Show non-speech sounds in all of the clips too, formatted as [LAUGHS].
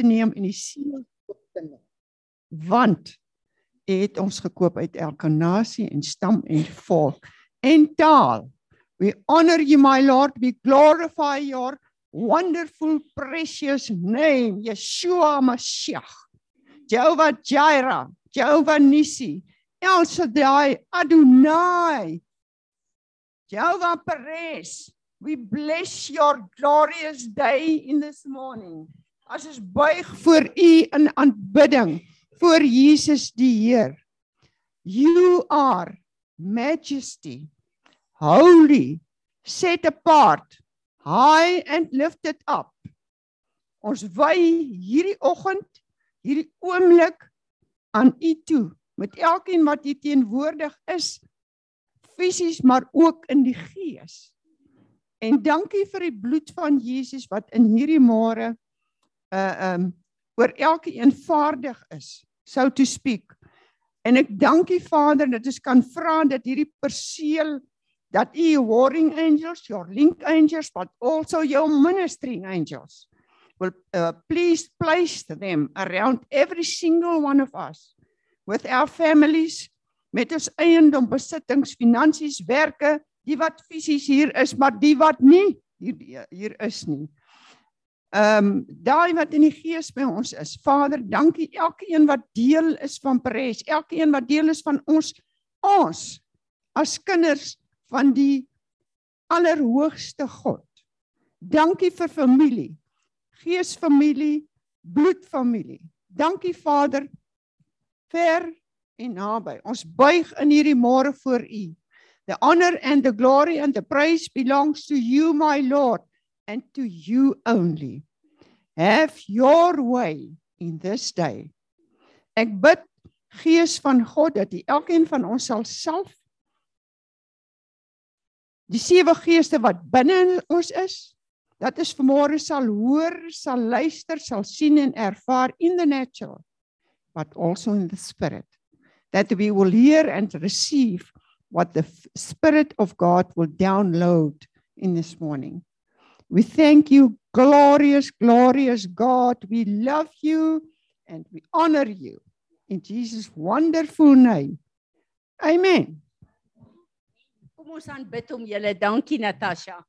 te neem en die seël op te neem. Want U het ons gekoop uit elke nasie en stam en volk en taal. We honor you my Lord, we glorify your wonderful precious name, Yeshua Mashiach. Jehovah Jireh, Jehovah Nissi, El Shaddai, Adonai. Jehovah Perez, we bless your glorious day in this morning. As ons buig voor U in aanbidding voor Jesus die Heer. You are majesty, holy, set apart, high and lifted up. Ons wy hierdie oggend, hierdie oomblik aan U toe met elkeen wat hier teenwoordig is fisies maar ook in die gees. En dankie vir die bloed van Jesus wat in hierdie môre uh um oor elke een vaardig is, so to speak. En ek dankie Vader dat ons kan vra dat hierdie perseel dat u warring angels, your link angels, but also your ministering angels will uh, please place them around every single one of us with our families met ons eiendom besittings finansies werke die wat fisies hier is maar die wat nie hier hier is nie Ehm um, daai wat in die gees by ons is. Vader, dankie elkeen wat deel is van Pres, elkeen wat deel is van ons ons as kinders van die allerhoogste God. Dankie vir familie. Geesfamilie, bloedfamilie. Dankie Vader ver en naby. Ons buig in hierdie môre voor U. The honor and the glory and the praise belongs to you my Lord and to you only. Have your way in this day. Ek bid Gees van God dat U elkeen van ons sal self die sewe geeste wat binne ons is, dat ons vanmôre sal hoor, sal luister, sal sien en ervaar in the natural but also in the spirit that we will hear and receive what the spirit of God will download in this morning. We thank you, glorious, glorious God. We love you and we honor you in Jesus' wonderful name. Amen. Kom ons aanbid hom julle. Dankie Natasha.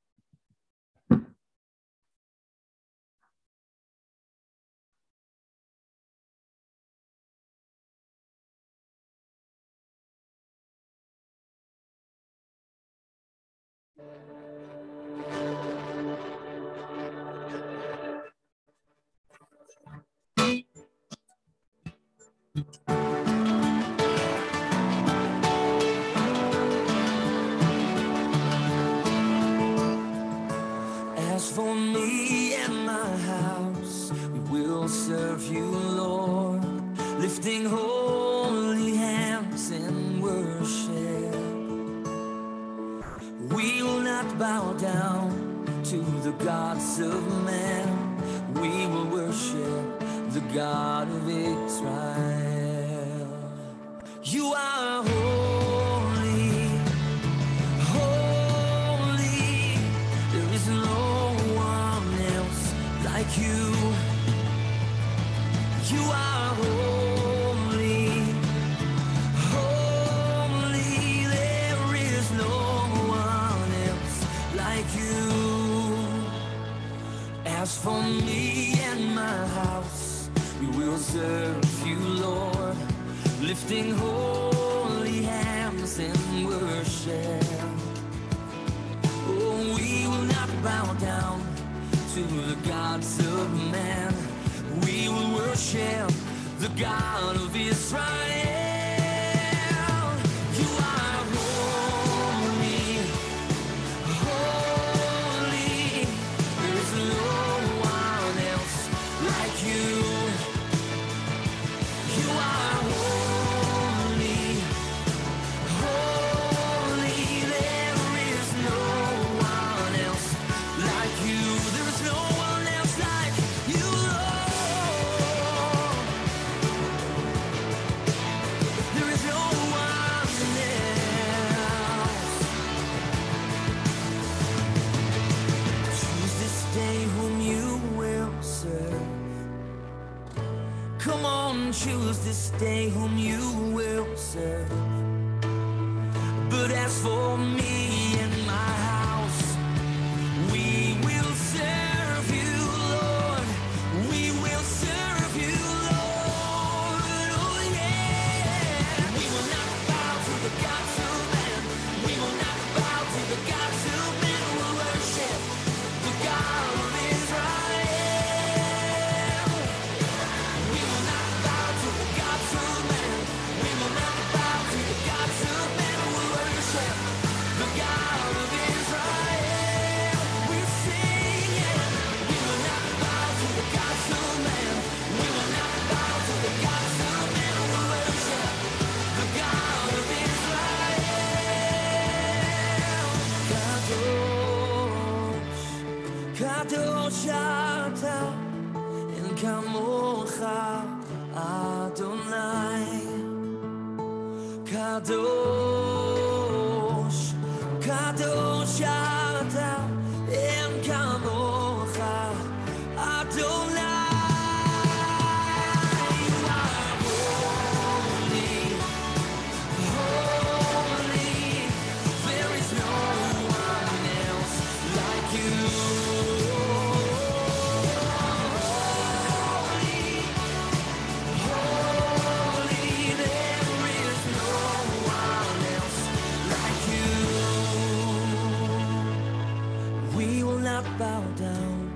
bow down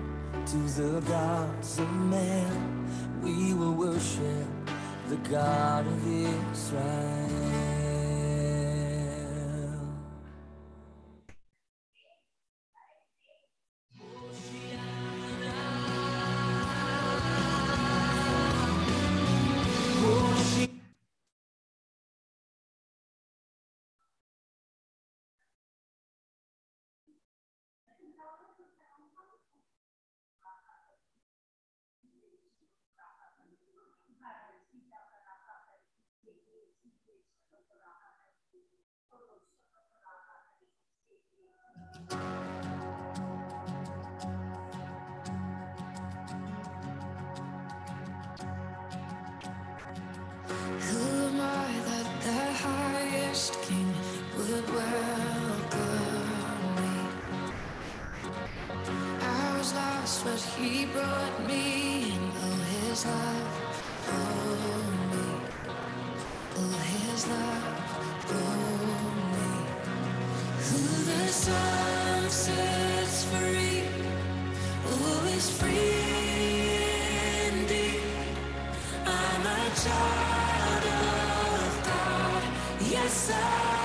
to the gods of man. We will worship the God of Israel. But he brought me and all oh, his love for me. All his love for me. Who the sun sets free, always free indeed. I'm a child of God, yes I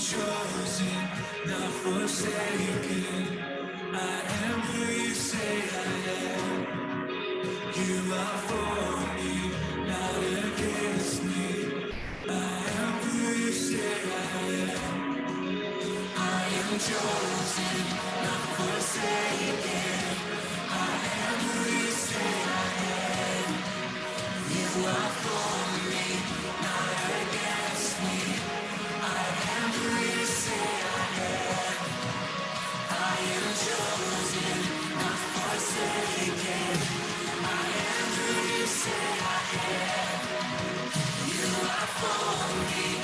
chosen, not forsaken. I am who you say I am. You are for me, not against me. I am who you say I am. I am chosen, not forsaken. I am who you say I am. You are. for me.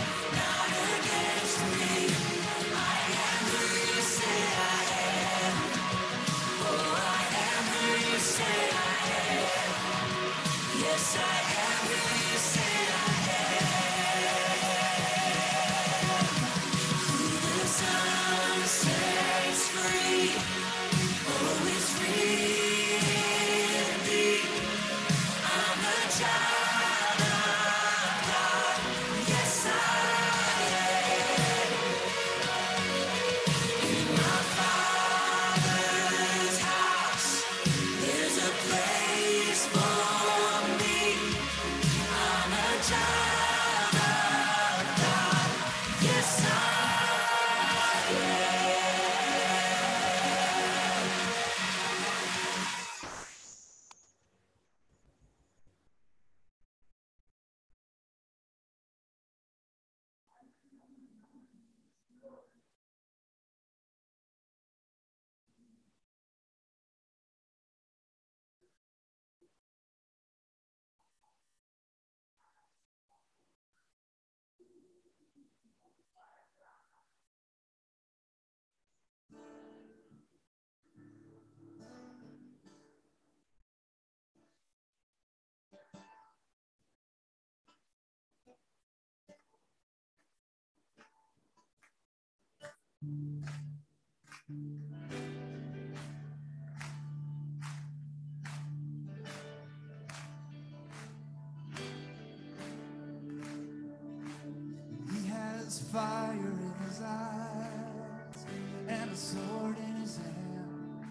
fire in his eyes and a sword in his hand.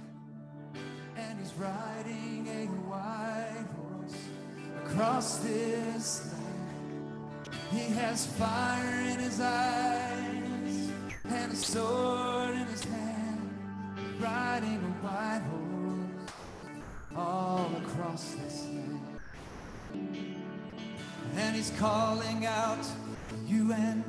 And he's riding a white horse across this land. He has fire in his eyes and a sword in his hand, riding a white horse all across this land. And he's calling out, You and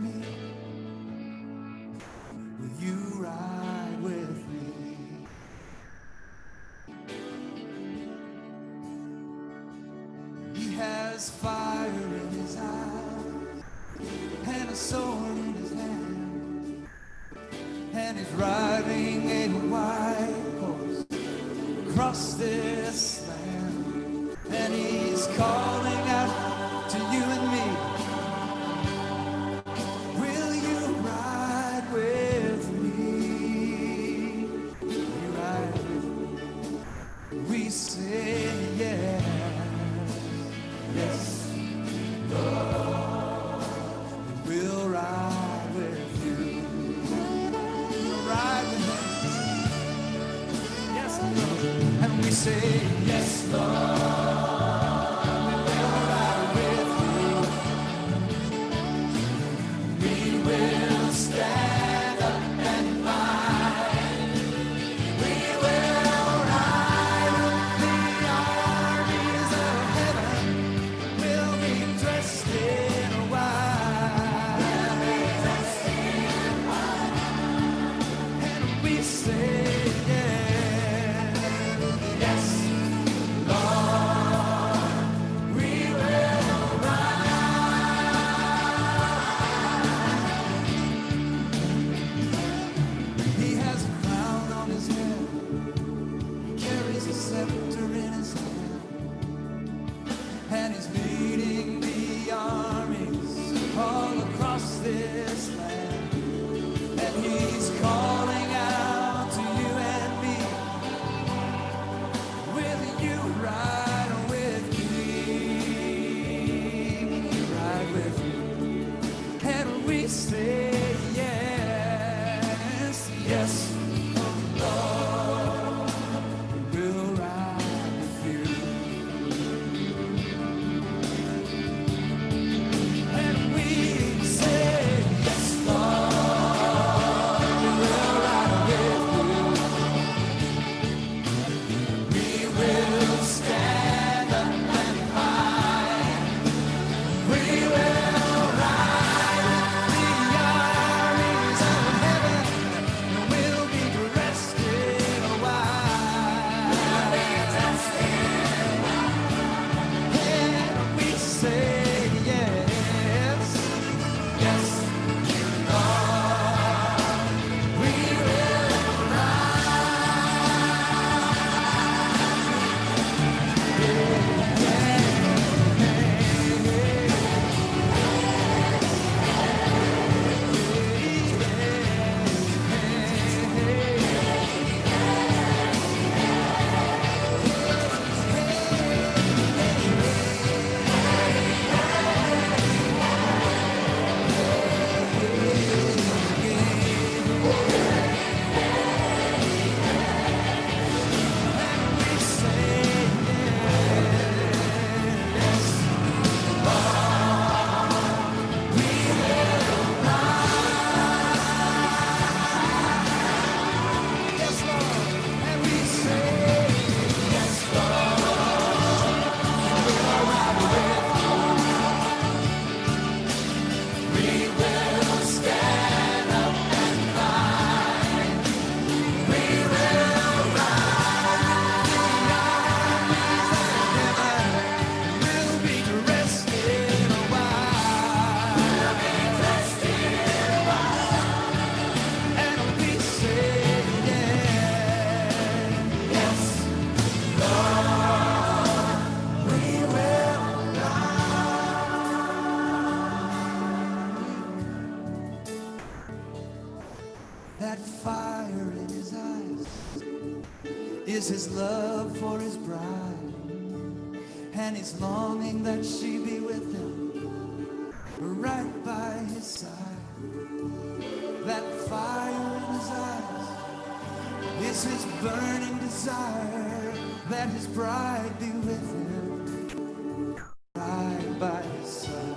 that his bride be with him right by his side.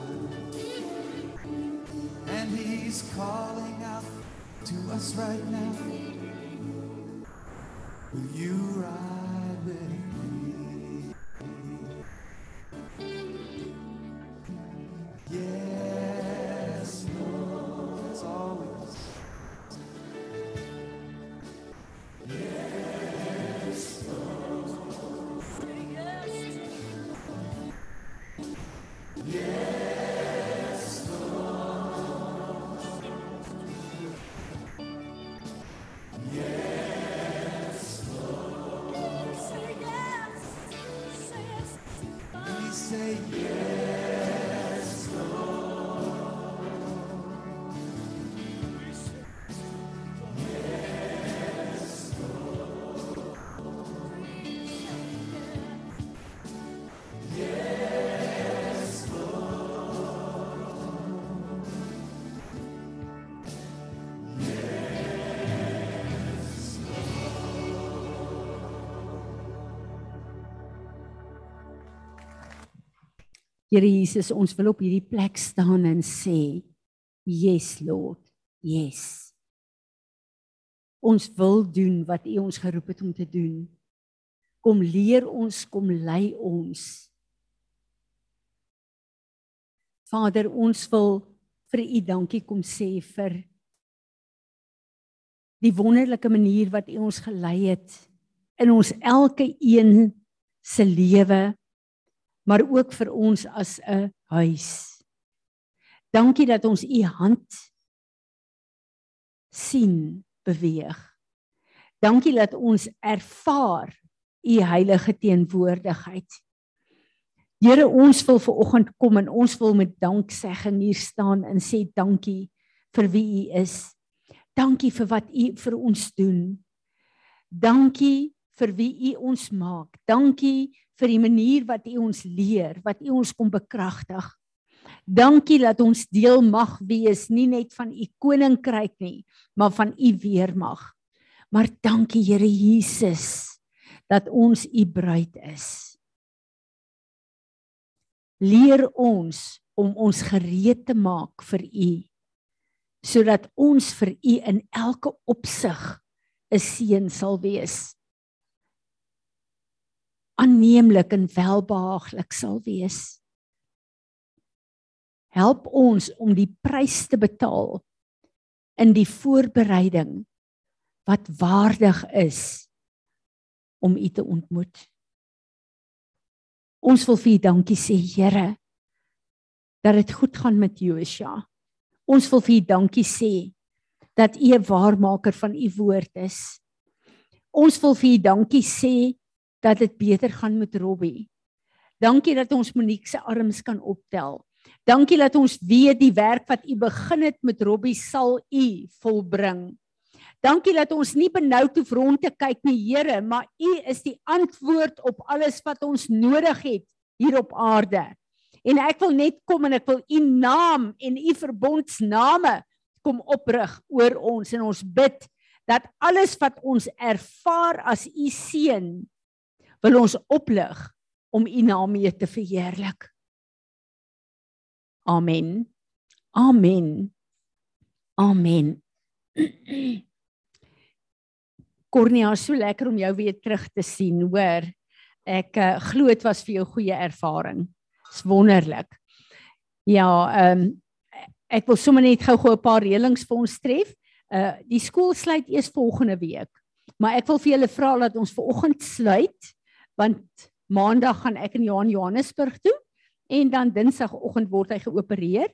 And he's calling out to us right now. Will you Here Jesus, ons wil op hierdie plek staan en sê, Yes Lord. Yes. Ons wil doen wat U ons geroep het om te doen. Kom leer ons, kom lei ons. Vader, ons wil vir U dankie kom sê vir die wonderlike manier wat U ons gelei het in ons elke een se lewe maar ook vir ons as 'n huis. Dankie dat ons u hand sien beweeg. Dankie dat ons ervaar u heilige teenwoordigheid. Here, ons wil ver oggend kom en ons wil met danksegging hier staan en sê dankie vir wie u is. Dankie vir wat u vir ons doen. Dankie vir wie u ons maak. Dankie vir die manier wat u ons leer, wat u ons kom bekragtig. Dankie dat ons deel mag wees nie net van u koninkryk nie, maar van u weermag. Maar dankie Here Jesus dat ons u bruid is. Leer ons om ons gereed te maak vir u sodat ons vir u in elke opsig 'n seën sal wees. Aanneemlik en welbehaaglik sal wees. Help ons om die prys te betaal in die voorbereiding wat waardig is om u te ontmoet. Ons wil vir u dankie sê Here dat dit goed gaan met Joshua. Ons wil vir u dankie sê dat u 'n waarmaker van u woord is. Ons wil vir u dankie sê dat dit beter gaan met Robbie. Dankie dat ons Monique se arms kan optel. Dankie dat ons weet die werk wat u begin het met Robbie sal u volbring. Dankie dat ons nie benoud hoef rond te kyk nie, Here, maar u is die antwoord op alles wat ons nodig het hier op aarde. En ek wil net kom en ek wil u naam en u verbondsname kom oprig oor ons en ons bid dat alles wat ons ervaar as u seun wil ons oplig om u naam mee te verheerlik. Amen. Amen. Amen. [CLEARS THROAT] Cornelia, so lekker om jou weer terug te sien, hoor. Ek uh, glo dit was vir jou goeie ervaring. Dis wonderlik. Ja, ehm um, ek wil sommer net gou-gou 'n paar reëlings vir ons tref. Uh die skool sluit eers volgende week. Maar ek wil vir julle vra dat ons ver oggend sluit want maandag gaan ek in Johan Johannesburg toe en dan dinsdagoggend word hy geopereer.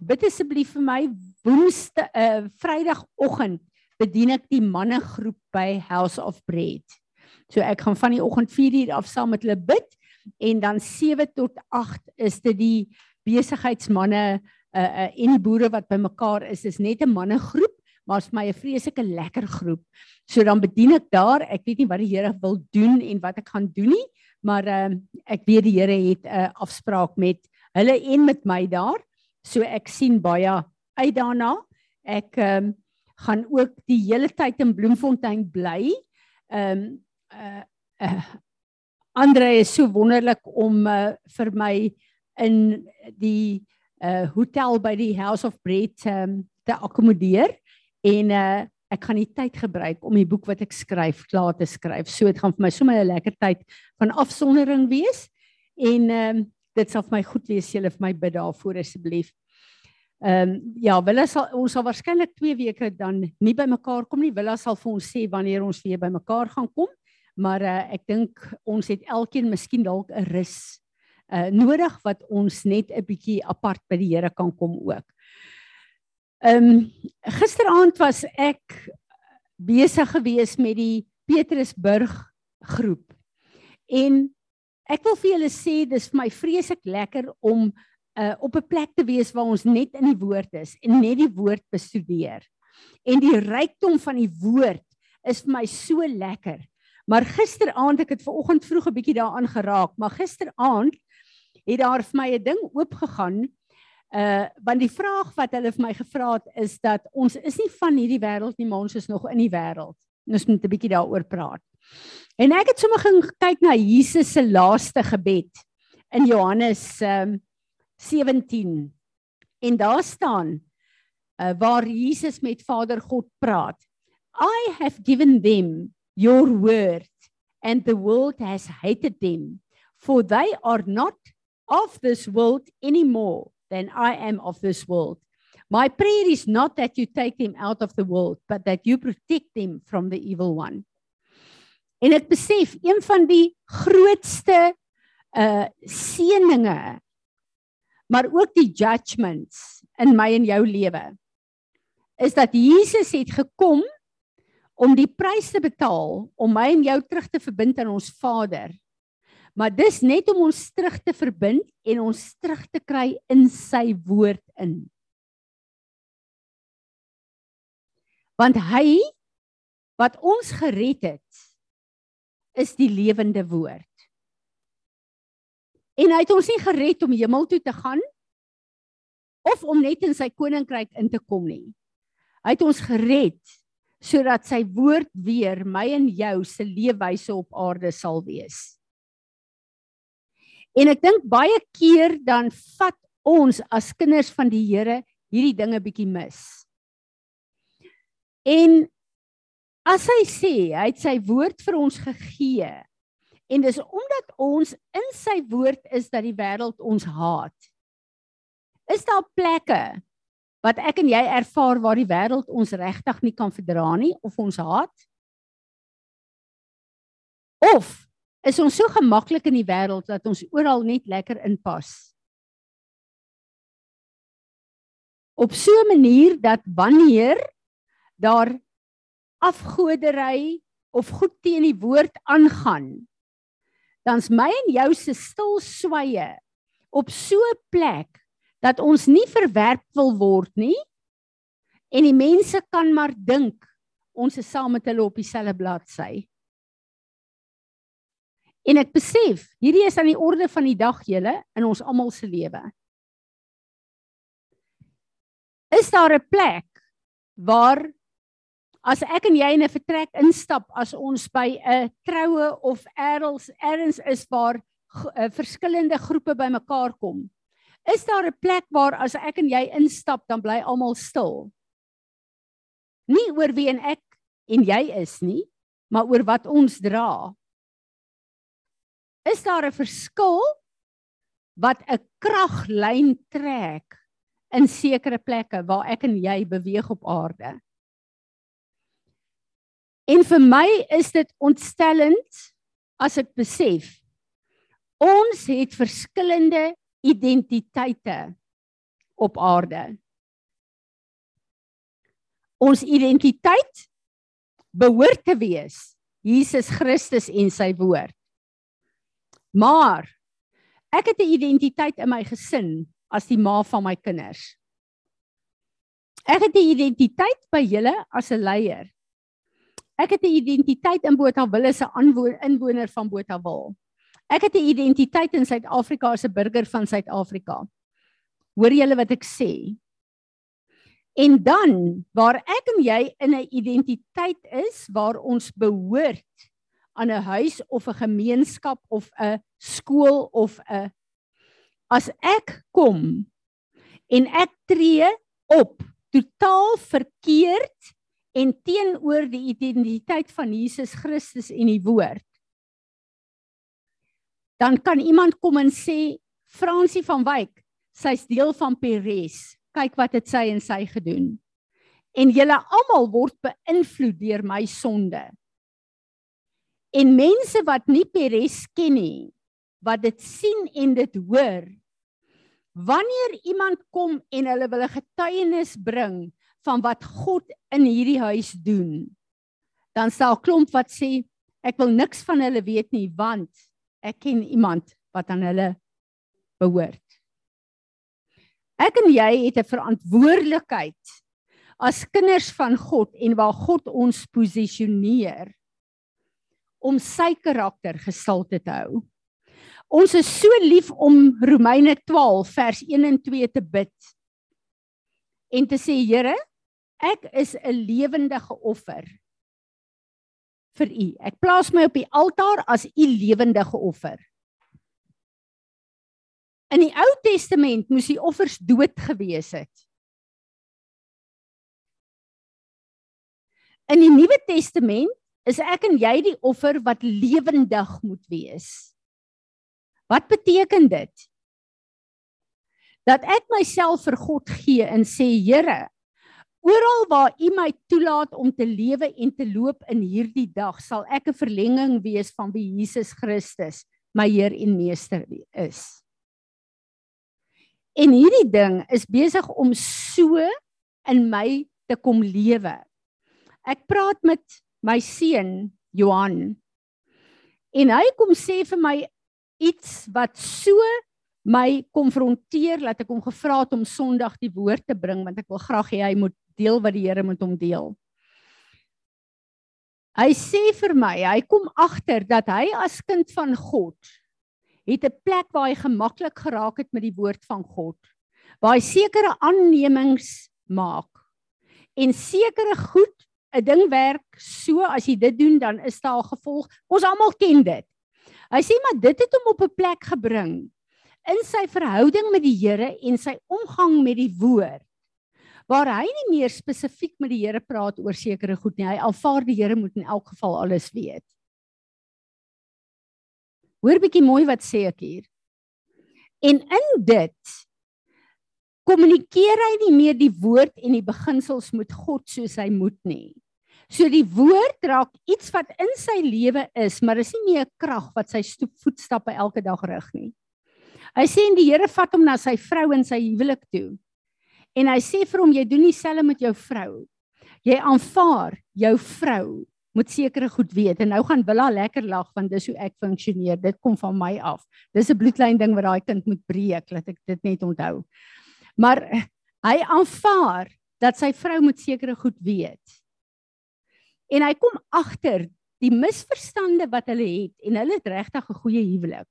Bid asseblief vir my woensdag uh vrydagoggend bedien ek die mannegroep by House of Bread. So ek gaan van die oggend 4uur af saam met hulle bid en dan 7 tot 8 is dit die besigheidsmanne uh, uh en die boere wat bymekaar is. Dis net 'n mannegroep, maar is my 'n vreeslike lekker groep. So dan bedien ek daar. Ek weet nie wat die Here wil doen en wat ek gaan doen nie, maar uh ek weet die Here het 'n uh, afspraak met hulle en met my daar. So ek sien baie uit daarna. Ek ehm um, gaan ook die hele tyd in Bloemfontein bly. Ehm um, uh, uh Andre is so wonderlik om uh, vir my in die uh hotel by die House of Bread um, te akkommodeer en uh ek gaan die tyd gebruik om die boek wat ek skryf klaar te skryf. So dit gaan vir my sommer 'n lekker tyd van afsondering wees en ehm um, dit sal vir my goed wees julle vir my bid daarvoor asseblief. Ehm um, ja, Willa sal ons sal waarskynlik 2 weke dan nie by mekaar kom nie. Willa sal vir ons sê wanneer ons weer by mekaar gaan kom. Maar uh, ek dink ons het elkeen miskien dalk 'n rus uh nodig wat ons net 'n bietjie apart by die Here kan kom ook. Ehm um, gisteraand was ek besig gewees met die Petrusburg groep. En ek wil vir julle sê dis vir my vreeslik lekker om uh op 'n plek te wees waar ons net in die woord is en net die woord bestudeer. En die rykdom van die woord is vir my so lekker. Maar gisteraand ek het ver oggend vroeg 'n bietjie daaraan geraak, maar gisteraand het daar vir my 'n ding oopgegaan. Uh want die vraag wat hulle vir my gevra het is dat ons is nie van hierdie wêreld nie, maar ons is nog in die wêreld. Ons moet 'n bietjie daaroor praat. En ek het sommer gaan kyk na Jesus se laaste gebed in Johannes um 17. En daar staan uh, waar Jesus met Vader God praat. I have given them your word and the world has hated them for they are not of this world any more than I am of this world. My prayer is not that you take them out of the world but that you protect them from the evil one. En ek besef een van die grootste uh seëninge maar ook die judgments in my en jou lewe is dat Jesus het gekom om die prys te betaal om my en jou terug te verbind aan ons Vader. Maar dis net om ons terug te verbind en ons terug te kry in sy woord in. Want hy wat ons gered het is die lewende woord. En hy het ons nie gered om hemel toe te gaan of om net in sy koninkryk in te kom nie. Hy het ons gered sodat sy woord weer my en jou se leefwyse op aarde sal wees. En ek dink baie keer dan vat ons as kinders van die Here hierdie dinge bietjie mis. En as hy sê hy het sy woord vir ons gegee en dis omdat ons in sy woord is dat die wêreld ons haat. Is daar plekke wat ek en jy ervaar waar die wêreld ons regtig nie kan verdra nie of ons haat? Of is ons so gemaklik in die wêreld dat ons oral net lekker inpas? Op so 'n manier dat wanneer daar afgodery of goed teen die woord aangaan, dan's my en jou se stil sweye op so 'n plek dat ons nie verwerp wil word nie en die mense kan maar dink ons is saam met hulle op dieselfde bladsy. En ek besef, hierdie is aan die orde van die dag julle in ons almal se lewe. Is daar 'n plek waar as ek en jy in 'n vertrek instap as ons by 'n troue of erns erns is waar uh, verskillende groepe bymekaar kom. Is daar 'n plek waar as ek en jy instap dan bly almal stil? Nie oor wie en ek en jy is nie, maar oor wat ons dra. Is daar 'n verskil wat 'n kraglyn trek in sekere plekke waar ek en jy beweeg op aarde? En vir my is dit ontstellend as ek besef ons het verskillende identiteite op aarde. Ons identiteit behoort te wees Jesus Christus en sy woord. Maar ek het 'n identiteit in my gesin as die ma van my kinders. Ek het 'n identiteit by julle as 'n leier. Ek het 'n identiteit in Botawil se inwoner van Botawil. Ek het 'n identiteit in Suid-Afrika as 'n burger van Suid-Afrika. Hoor julle wat ek sê? En dan waar ek en jy in 'n identiteit is waar ons behoort aan 'n huis of 'n gemeenskap of 'n skool of 'n as ek kom en ek tree op totaal verkeerd en teenoor die identiteit van Jesus Christus en die woord dan kan iemand kom en sê Fransie van Wyk sy's deel van Peres kyk wat het sy en sy gedoen. En julle almal word beïnvloed deur my sonde en mense wat nie Peres ken nie wat dit sien en dit hoor wanneer iemand kom en hulle wil 'n getuienis bring van wat God in hierdie huis doen. Dan sal klomp wat sê ek wil niks van hulle weet nie want ek ken iemand wat aan hulle behoort. Ek en jy het 'n verantwoordelikheid as kinders van God en waar God ons posisioneer om sy karakter gestalte te hou. Ons is so lief om Romeine 12 vers 1 en 2 te bid en te sê Here, Ek is 'n lewendige offer vir u. Ek plaas my op die altaar as u lewendige offer. In die Ou Testament moes die offers dood gewees het. In die Nuwe Testament is ek en jy die offer wat lewendig moet wees. Wat beteken dit? Dat ek myself vir God gee en sê Here, Oral waar U my toelaat om te lewe en te loop in hierdie dag, sal ek 'n verlenging wees van wie Jesus Christus, my Heer en Meester is. En hierdie ding is besig om so in my te kom lewe. Ek praat met my seun Johan en hy kom sê vir my iets wat so my konfronteer dat ek hom gevra het om Sondag die woord te bring want ek wil graag hê hy moet deel wat die Here met hom deel. Hy sê vir my, hy kom agter dat hy as kind van God het 'n plek waar hy gemaklik geraak het met die woord van God. waar hy sekere aannemings maak en sekere goed 'n ding werk so as jy dit doen dan is daar 'n gevolg. Ons almal ken dit. Hy sê maar dit het hom op 'n plek gebring in sy verhouding met die Here en sy omgang met die woord waar hy nie meer spesifiek met die Here praat oor sekere goed nie. Hy aanvaar die Here moet in elk geval alles weet. Hoor bietjie mooi wat sê ek hier. En in dit kommunikeer hy nie meer die woord en die beginsels met God soos hy moet nie. So die woord raak iets wat in sy lewe is, maar is nie meer 'n krag wat sy stoep voetstappe elke dag rig nie. Hy sê en die Here vat hom na sy vrou in sy huwelik toe. En hy sê vir hom jy doen dieselfde met jou vrou. Jy aanvaar jou vrou moet sekere goed weet en nou gaan Willa lekker lag want dis hoe ek funksioneer. Dit kom van my af. Dis 'n bloedlyn ding wat daai kind moet breek, laat ek dit net onthou. Maar hy aanvaar dat sy vrou moet sekere goed weet. En hy kom agter die misverstande wat hulle het en hulle het regtig 'n goeie huwelik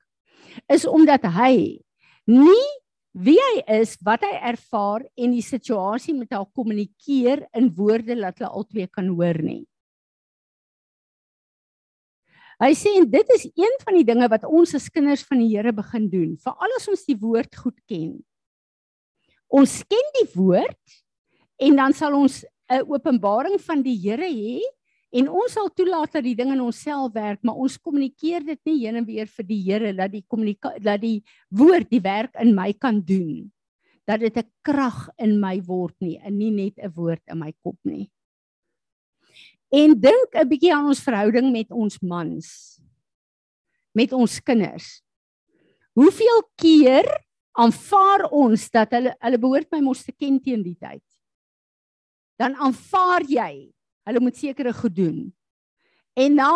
is omdat hy nie wie hy is, wat hy ervaar en die situasie met haar kommunikeer in woorde dat hulle albei kan hoor nie. Hy sê en dit is een van die dinge wat ons as kinders van die Here begin doen, veral as ons die woord goed ken. Ons ken die woord en dan sal ons 'n openbaring van die Here hê en ons sal toelaat dat die ding in onsself werk, maar ons kommunikeer dit nie heen en weer vir die Here dat die dat die woord die werk in my kan doen. Dat dit 'n krag in my word nie, en nie net 'n woord in my kop nie. En dink 'n bietjie aan ons verhouding met ons mans. Met ons kinders. Hoeveel keer aanvaar ons dat hulle hulle behoort my mos te ken teen die tyd. Dan aanvaar jy hulle moet sekere goed doen. En na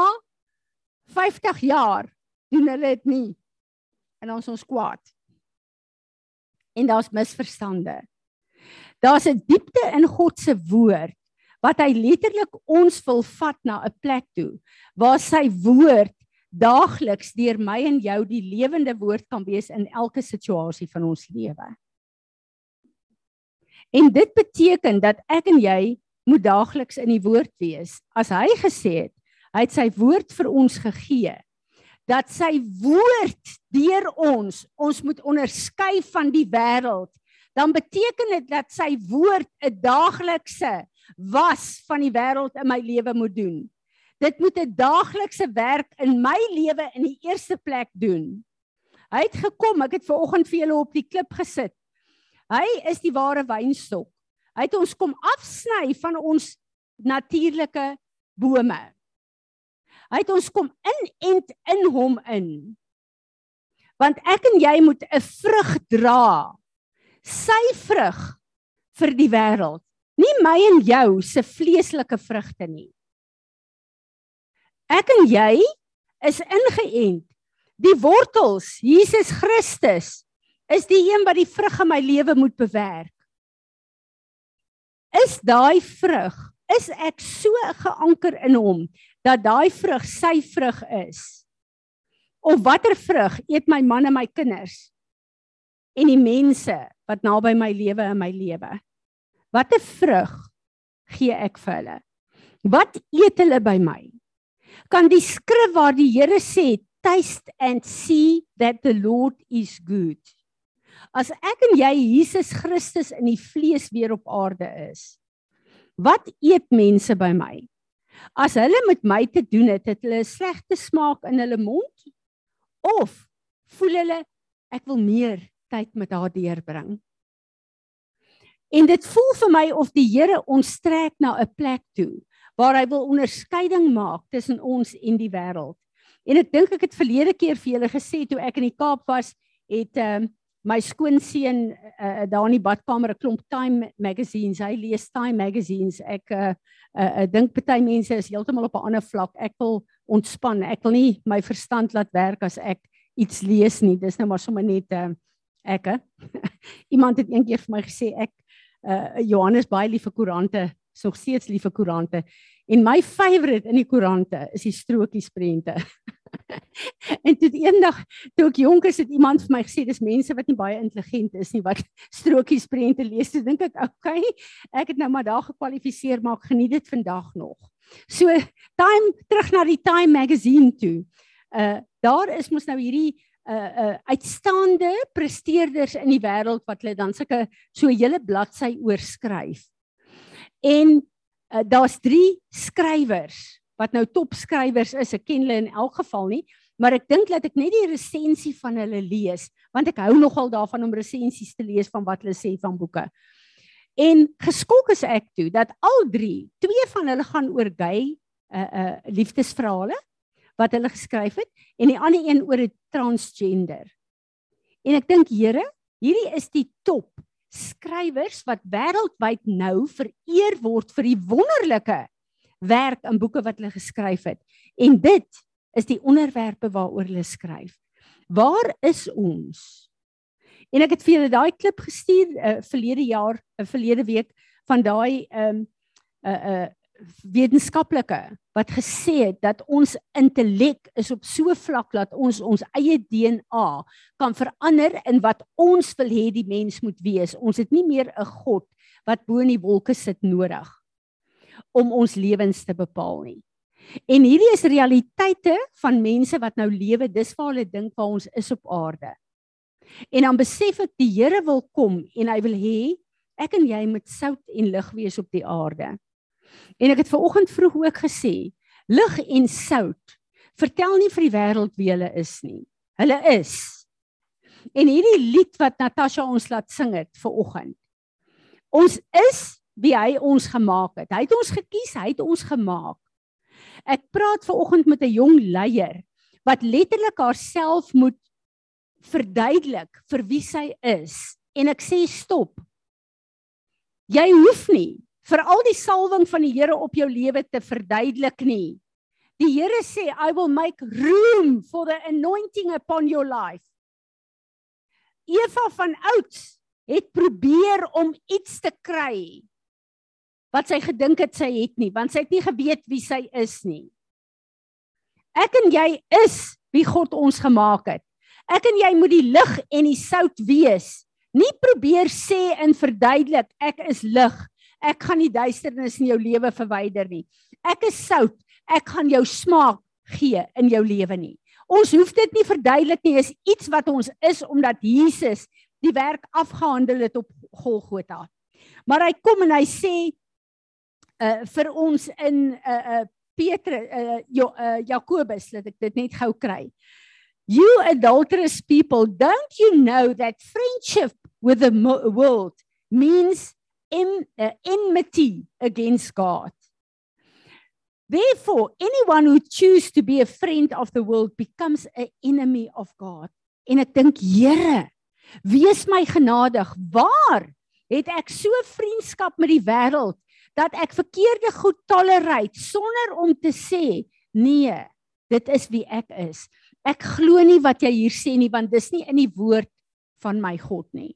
50 jaar doen hulle dit nie. En ons ons kwaad. En daar's misverstande. Daar's 'n diepte in God se woord wat hy letterlik ons wil vat na 'n plek toe waar sy woord daagliks deur my en jou die lewende woord kan wees in elke situasie van ons lewe. En dit beteken dat ek en jy moet daagliks in die woord wees. As hy gesê het, hy het sy woord vir ons gegee dat sy woord deur ons ons moet onderskei van die wêreld, dan beteken dit dat sy woord 'n daaglikse was van die wêreld in my lewe moet doen. Dit moet 'n daaglikse werk in my lewe in die eerste plek doen. Hy het gekom, ek het ver oggend vir julle op die klip gesit. Hy is die ware wynstok. Hy het ons kom afsny van ons natuurlike bome. Hy het ons kom inent in hom in. Want ek en jy moet 'n vrug dra. Sy vrug vir die wêreld. Nie my en jou se vleeslike vrugte nie. Ek en jy is ingeënt. Die wortels, Jesus Christus, is die een wat die vrug in my lewe moet bewerk. Is daai vrug, is ek so geanker in hom dat daai vrug sy vrug is? Of watter vrug eet my man en my kinders en die mense wat naby my lewe in my lewe? Watter vrug gee ek vir hulle? Wat eet hulle by my? Kan die skrif waar die Here sê taste and see that the Lord is good. As ek en jy Jesus Christus in die vlees weer op aarde is, wat eet mense by my? As hulle met my te doen het, het hulle 'n slegte smaak in hulle mond of voel hulle ek wil meer tyd met haar deurbring? En dit voel vir my of die Here ons trek na 'n plek toe waar hy wil onderskeiding maak tussen ons en die wêreld. En ek dink ek het verlede keer vir julle gesê toe ek in die Kaap was, het ehm uh, my skoonseun uh, daar in die badkamer 'n klomp Time magazines. Hy lees Time magazines. Ek uh, uh, uh dink party mense is heeltemal op 'n ander vlak. Ek wil ontspan. Ek wil nie my verstand laat werk as ek iets lees nie. Dis nou maar sommer net uh, ek. He. [LAUGHS] Iemand het eendag vir my gesê ek uh Johannes baie lief vir koerante is nog steeds lief vir koerante. En my favourite in die koerante is die strokies prente. [LAUGHS] en toe eendag toe ek jonk is het iemand vir my gesê dis mense wat nie baie intelligent is nie wat [LAUGHS] strokies prente lees. Toe dink ek, okay, ek het nou maar daar gekwalifiseer maar ek geniet dit vandag nog. So time terug na die Time magazine toe. Uh daar is mos nou hierdie uh uh uitstaande presteerders in die wêreld wat hulle dan sulke so 'n hele bladsy oorskryf. En uh, daar's 3 skrywers wat nou topskrywers is. Ek ken hulle in elk geval nie, maar ek dink dat ek net die resensie van hulle lees, want ek hou nogal daarvan om resensies te lees van wat hulle sê van boeke. En geskok is ek toe dat al drie, twee van hulle gaan oor gay uh uh liefdesverhale wat hulle geskryf het en die ander een oor 'n transgender. En ek dink Here, hierdie is die top skrywers wat wêreldwyd nou vereer word vir die wonderlike werk in boeke wat hulle geskryf het. En dit is die onderwerpe waaroor hulle skryf. Waar is ons? En ek het vir julle daai klip gestuur uh, verlede jaar, uh, verlede week van daai ehm um, 'n uh, 'n uh, wetenskaplike wat gesê het dat ons intellek is op so 'n vlak dat ons ons eie DNA kan verander in wat ons wil hê die mens moet wees. Ons het nie meer 'n God wat bo in die wolke sit nodig om ons lewens te bepaal nie. En hierdie is realiteite van mense wat nou lewe, dis waar hulle dink waar ons is op aarde. En dan besef ek die Here wil kom en hy wil hê ek en jy moet sout en lig wees op die aarde. En ek het ver oggend vroeg ook gesê, lig en sout vertel nie vir die wêreld wie hulle is nie. Hulle is. En hierdie lied wat Natasha ons laat sing het ver oggend. Ons is wie hy ons gemaak het. Hy het ons gekies, hy het ons gemaak. Ek praat ver oggend met 'n jong leier wat letterlik haarself moet verduidelik vir wie sy is en ek sê stop. Jy hoef nie vir al die salwing van die Here op jou lewe te verduidelik nie. Die Here sê I will make room for the anointing upon your life. Eva van ouds het probeer om iets te kry wat sy gedink het sy het nie, want sy het nie geweet wie sy is nie. Ek en jy is wie God ons gemaak het. Ek en jy moet die lig en die sout wees. Nie probeer sê en verduidelik ek is lig ek gaan die duisternis in jou lewe verwyder nie. Ek is sout. Ek gaan jou smaak gee in jou lewe nie. Ons hoef dit nie verduidelik nie, is iets wat ons is omdat Jesus die werk afgehandel het op Golgotha. Maar hy kom en hy sê uh vir ons in uh uh Petrus uh, jo, uh Jakobus, laat ek dit net gou kry. You adulterous people, don't you know that friendship with the world means en, uh, enmity against God. Therefore, anyone who chooses to be a friend of the world becomes an enemy of God. En ek dink, Here, wees my genadig. Waar het ek so vriendskap met die wêreld dat ek verkeerde goed tolereer sonder om te sê, nee, dit is wie ek is. Ek glo nie wat jy hier sê nie want dis nie in die woord van my God nie.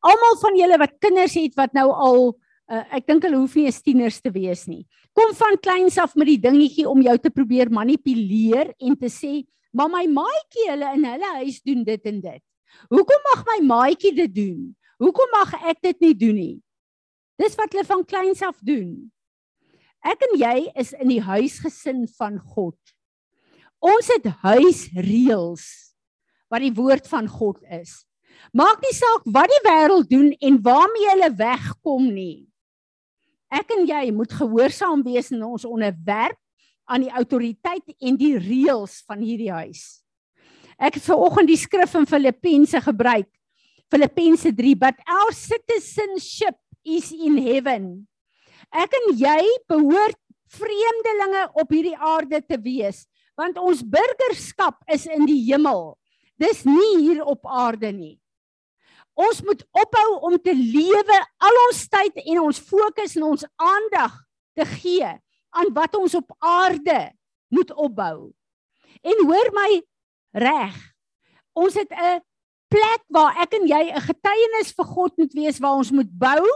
Almal van julle wat kinders het wat nou al uh, ek dink hulle hoef nie eens tieners te wees nie. Kom van kleins af met die dingetjie om jou te probeer manipuleer en te sê, "Maar my maatjie hulle in hulle huis doen dit en dit. Hoekom mag my maatjie dit doen? Hoekom mag ek dit nie doen nie?" Dis wat hulle van kleins af doen. Ek en jy is in die huisgesin van God. Ons het huisreëls wat die woord van God is. Maak nie saak wat die wêreld doen en waarmee hulle wegkom nie. Ek en jy moet gehoorsaam wees in ons onderwerp aan die autoriteit en die reëls van hierdie huis. Ek het vanoggend die skrif in Filippense gebruik. Filippense 3, but our citizenship is in heaven. Ek en jy behoort vreemdelinge op hierdie aarde te wees, want ons burgerskap is in die hemel. Dis nie hier op aarde nie. Ons moet ophou om te lewe al ons tyd en ons fokus en ons aandag te gee aan wat ons op aarde moet opbou. En hoor my reg. Ons het 'n plek waar ek en jy 'n getuienis vir God moet wees waar ons moet bou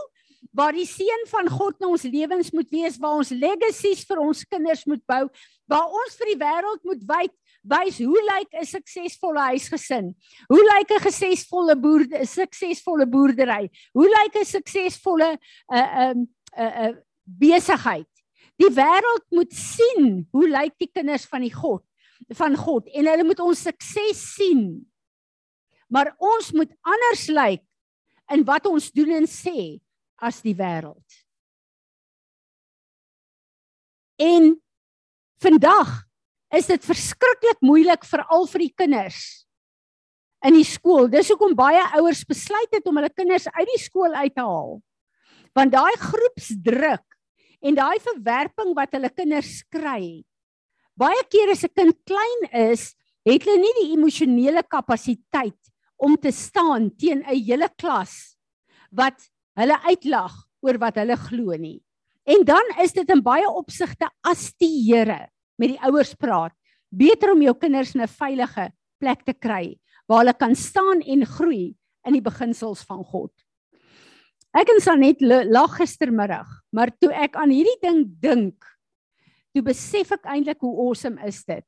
waar die seën van God in ons lewens moet wees, waar ons legasies vir ons kinders moet bou, waar ons vir die wêreld moet wys wys hoe lyk 'n suksesvolle huisgesin? Hoe lyk 'n suksesvolle boer 'n suksesvolle boerdery? Hoe lyk 'n suksesvolle 'n uh, 'n um, 'n uh, uh, besigheid? Die wêreld moet sien hoe lyk die kinders van die God van God en hulle moet ons sukses sien. Maar ons moet anders lyk in wat ons doen en sê as die wêreld. En vandag is dit verskriklik moeilik veral vir die kinders in die skool. Dis hoekom baie ouers besluit het om hulle kinders uit die skool uit te haal. Want daai groepsdruk en daai verwerping wat hulle kinders kry. Baie kere as 'n kind klein is, het hulle nie die emosionele kapasiteit om te staan teen 'n hele klas wat hulle uitlag oor wat hulle glo nie. En dan is dit in baie opsigte as die Here met die ouers praat. Beter om jou kinders in 'n veilige plek te kry waar hulle kan staan en groei in die beginsels van God. Ek en Sanet lag gistermiddag, maar toe ek aan hierdie ding dink, toe besef ek eintlik hoe awesome is dit.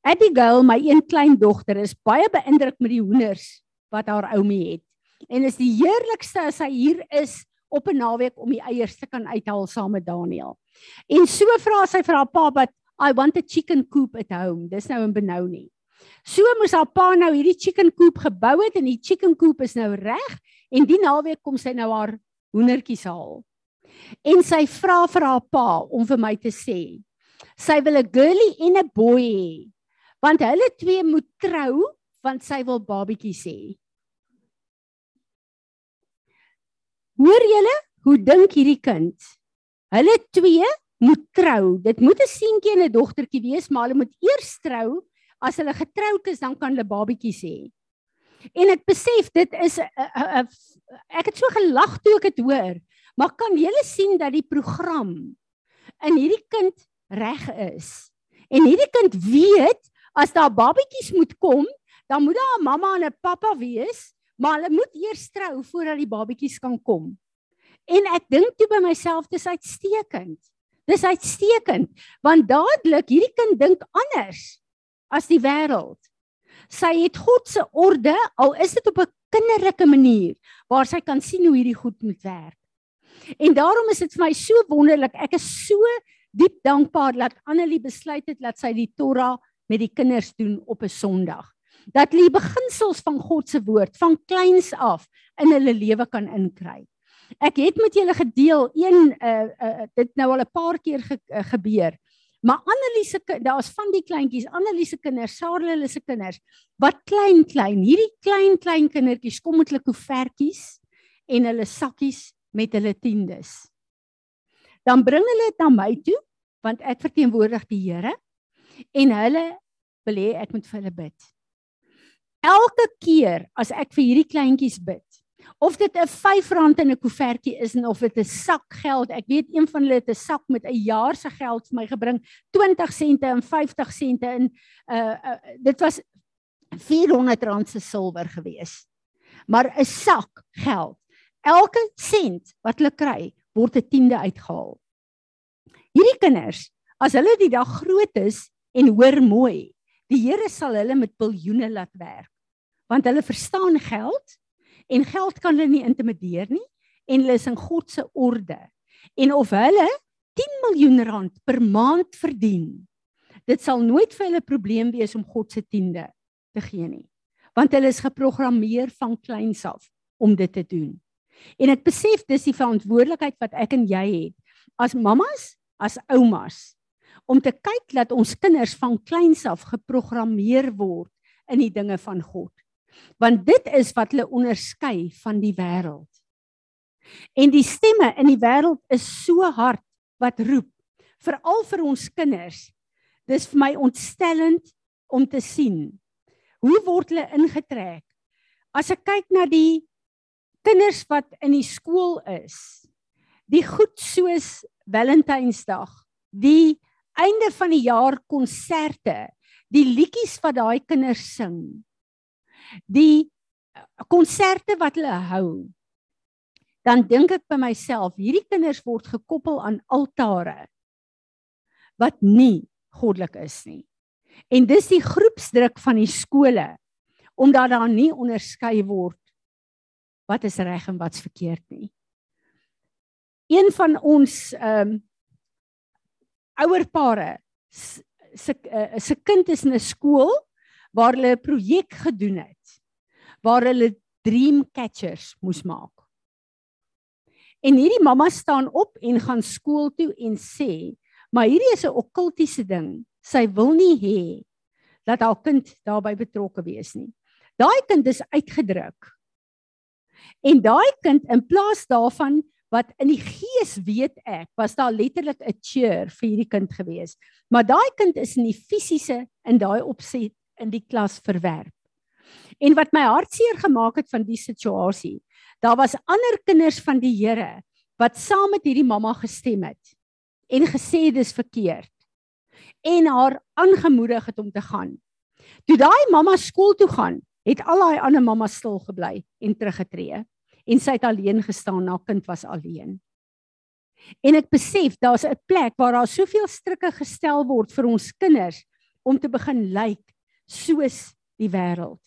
Abigail, my een klein dogter, is baie beïndruk met die hoenders wat haar oumie het. En is die heerlikste as hy hier is op 'n naweek om die eiers te kan uithaal saam met Daniel. En so vra sy vir haar pa wat I want a chicken coop at home. Dis nou in Benoni. So moes haar pa nou hierdie chicken coop gebou het en die chicken coop is nou reg en die naweek kom sy nou haar hoendertjies haal. En sy vra vir haar pa om vir my te sê sy wil 'n girlie en 'n boy hê. Want hulle twee moet trou want sy wil babatjies hê. Hoor julle, hoe dink hierdie kind? Hulle twee moet trou. Dit moet 'n seentjie en 'n dogtertjie wees, maar hulle moet eers trou. As hulle getroud is, dan kan hulle babatjies hê. En ek besef dit is 'n ek het so gelag toe ek dit hoor. Maar kan julle sien dat die program in hierdie kind reg is? En hierdie kind weet as daar babatjies moet kom, dan moet daar 'n mamma en 'n pappa wees, maar hulle moet eers trou voordat die babatjies kan kom. En ek dink toe by myself dis uitstekend. Dis uitstekend want dadelik hierdie kind dink anders as die wêreld. Sy het God se orde al is dit op 'n kinderlike manier waar sy kan sien hoe hierdie goed moet werk. En daarom is dit vir my so wonderlik. Ek is so diep dankbaar dat Annelie besluit het dat sy die Torah met die kinders doen op 'n Sondag. Dat hulle die beginsels van God se woord van kleins af in hulle lewe kan inkry. Ek het met julle gedeel een uh, uh dit nou al 'n paar keer ge, uh, gebeur. Maar Anneliese daar's van die kleintjies, Anneliese kinders, Sarah se kinders wat klein klein, hierdie klein klein kindertjies kom met hulle koevertjies en hulle sakkies met hulle tiendes. Dan bring hulle dit na my toe want ek verteenwoordig die Here en hulle wil hê ek moet vir hulle bid. Elke keer as ek vir hierdie kleintjies bid, of dit 'n R5 in 'n koevertjie is en of dit 'n sak geld. Ek weet een van hulle het 'n sak met 'n jaar se geld vir my gebring, 20 sente en 50 sente in uh, uh dit was R400 se silwer gewees. Maar 'n sak geld. Elke sent wat hulle kry, word 'n tiende uitgehaal. Hierdie kinders, as hulle die dag groot is en hoor mooi, die Here sal hulle met biljoene laat werk. Want hulle verstaan geld en geld kan hulle nie intimideer nie en hulle is in God se orde. En of hulle 10 miljoen rand per maand verdien, dit sal nooit vir hulle probleem wees om God se tiende te gee nie. Want hulle is geprogrammeer van kleins af om dit te doen. En ek besef dis die verantwoordelikheid wat ek en jy het as mammas, as oumas om te kyk dat ons kinders van kleins af geprogrammeer word in die dinge van God want dit is wat hulle onderskei van die wêreld. En die stemme in die wêreld is so hard wat roep veral vir ons kinders. Dis vir my ontstellend om te sien hoe word hulle ingetrek. As ek kyk na die kinders wat in die skool is, die goed soos Valentynsdag, die einde van die jaar konserte, die liedjies wat daai kinders sing die konserte wat hulle hou dan dink ek by myself, hierdie kinders word gekoppel aan altare wat nie goddelik is nie. En dis die groepsdruk van die skole omdat daar nie onderskei word wat is reg en wat's verkeerd nie. Een van ons ehm um, ouerpare se uh, se kind is in 'n skool waar hulle 'n projek gedoen het waar hulle dream catchers moes maak. En hierdie mamma staan op en gaan skool toe en sê, maar hierdie is 'n okkultiese ding. Sy wil nie hê dat haar kind daarbey betrokke wees nie. Daai kind is uitgedruk. En daai kind in plaas daarvan wat in die gees weet ek, was daar letterlik 'n cheer vir hierdie kind gewees. Maar daai kind is in die fisiese in daai opset in die klas verwerp. En wat my hartseer gemaak het van die situasie, daar was ander kinders van die Here wat saam met hierdie mamma gestem het en gesê dis verkeerd en haar aangemoedig het om te gaan. Toe daai mamma skool toe gaan, het al daai ander mammas stil gebly en teruggetree en sy het alleen gestaan, haar kind was alleen. En ek besef daar's 'n plek waar daar soveel strikke gestel word vir ons kinders om te begin lyk soos die wêreld.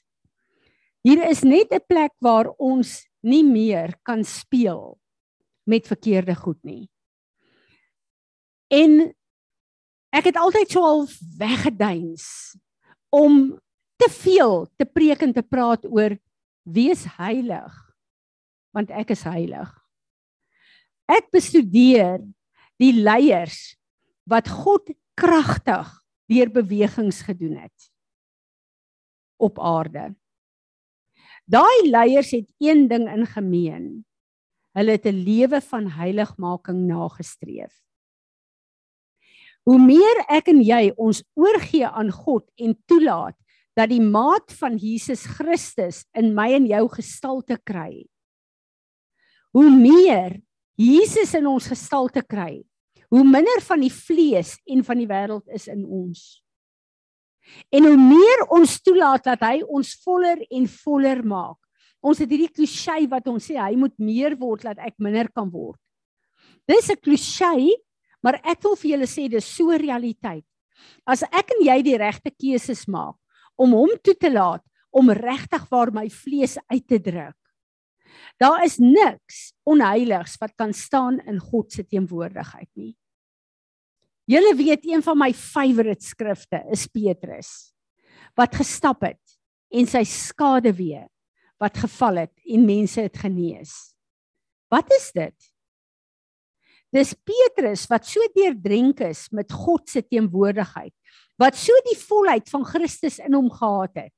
Hier is net 'n plek waar ons nie meer kan speel met verkeerde goed nie. En ek het altyd so al weggeduins om te veel te preek en te praat oor wees heilig want ek is heilig. Ek bestudeer die leiers wat God kragtig deur bewegings gedoen het op aarde. Daai leiers het een ding in gemeen. Hulle het 'n lewe van heiligmaking nagestreef. Hoe meer ek en jy ons oorgee aan God en toelaat dat die maat van Jesus Christus in my en jou gestalte kry. Hoe meer Jesus in ons gestalte kry, hoe minder van die vlees en van die wêreld is in ons. En hoe meer ons toelaat dat hy ons voller en voller maak. Ons het hierdie klisjé wat ons sê hy moet meer word dat ek minder kan word. Dis 'n klisjé, maar ek wil vir julle sê dis so realiteit. As ek en jy die regte keuses maak om hom toe te laat om regtig waar my vlees uit te druk. Daar is niks onheiligs wat kan staan in God se teenwoordigheid nie. Julle weet een van my favourite skrifte is Petrus wat gestap het en sy skade weer wat geval het en mense het genees. Wat is dit? Dis Petrus wat so deurdrenk is met God se teenwoordigheid, wat so die volheid van Christus in hom gehad het,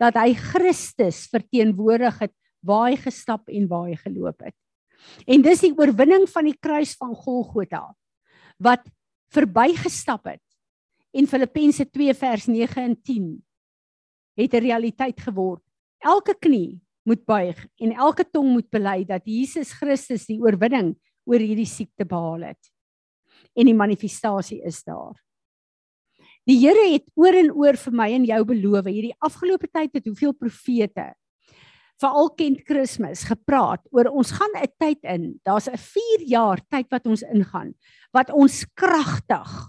dat hy Christus verteenwoordig het waar hy gestap en waar hy geloop het. En dis die oorwinning van die kruis van Golgotha wat verbygestap het. En Filippense 2 vers 9 en 10 het 'n realiteit geword. Elke knie moet buig en elke tong moet bely dat Jesus Christus die oorwinning oor hierdie siekte behaal het. En die manifestasie is daar. Die Here het oor en oor vir my en jou beloof hierdie afgelope tyd het hoeveel profete veral kent Kersfees gepraat oor ons gaan 'n tyd in. Daar's 'n 4 jaar tyd wat ons ingaan wat ons kragtig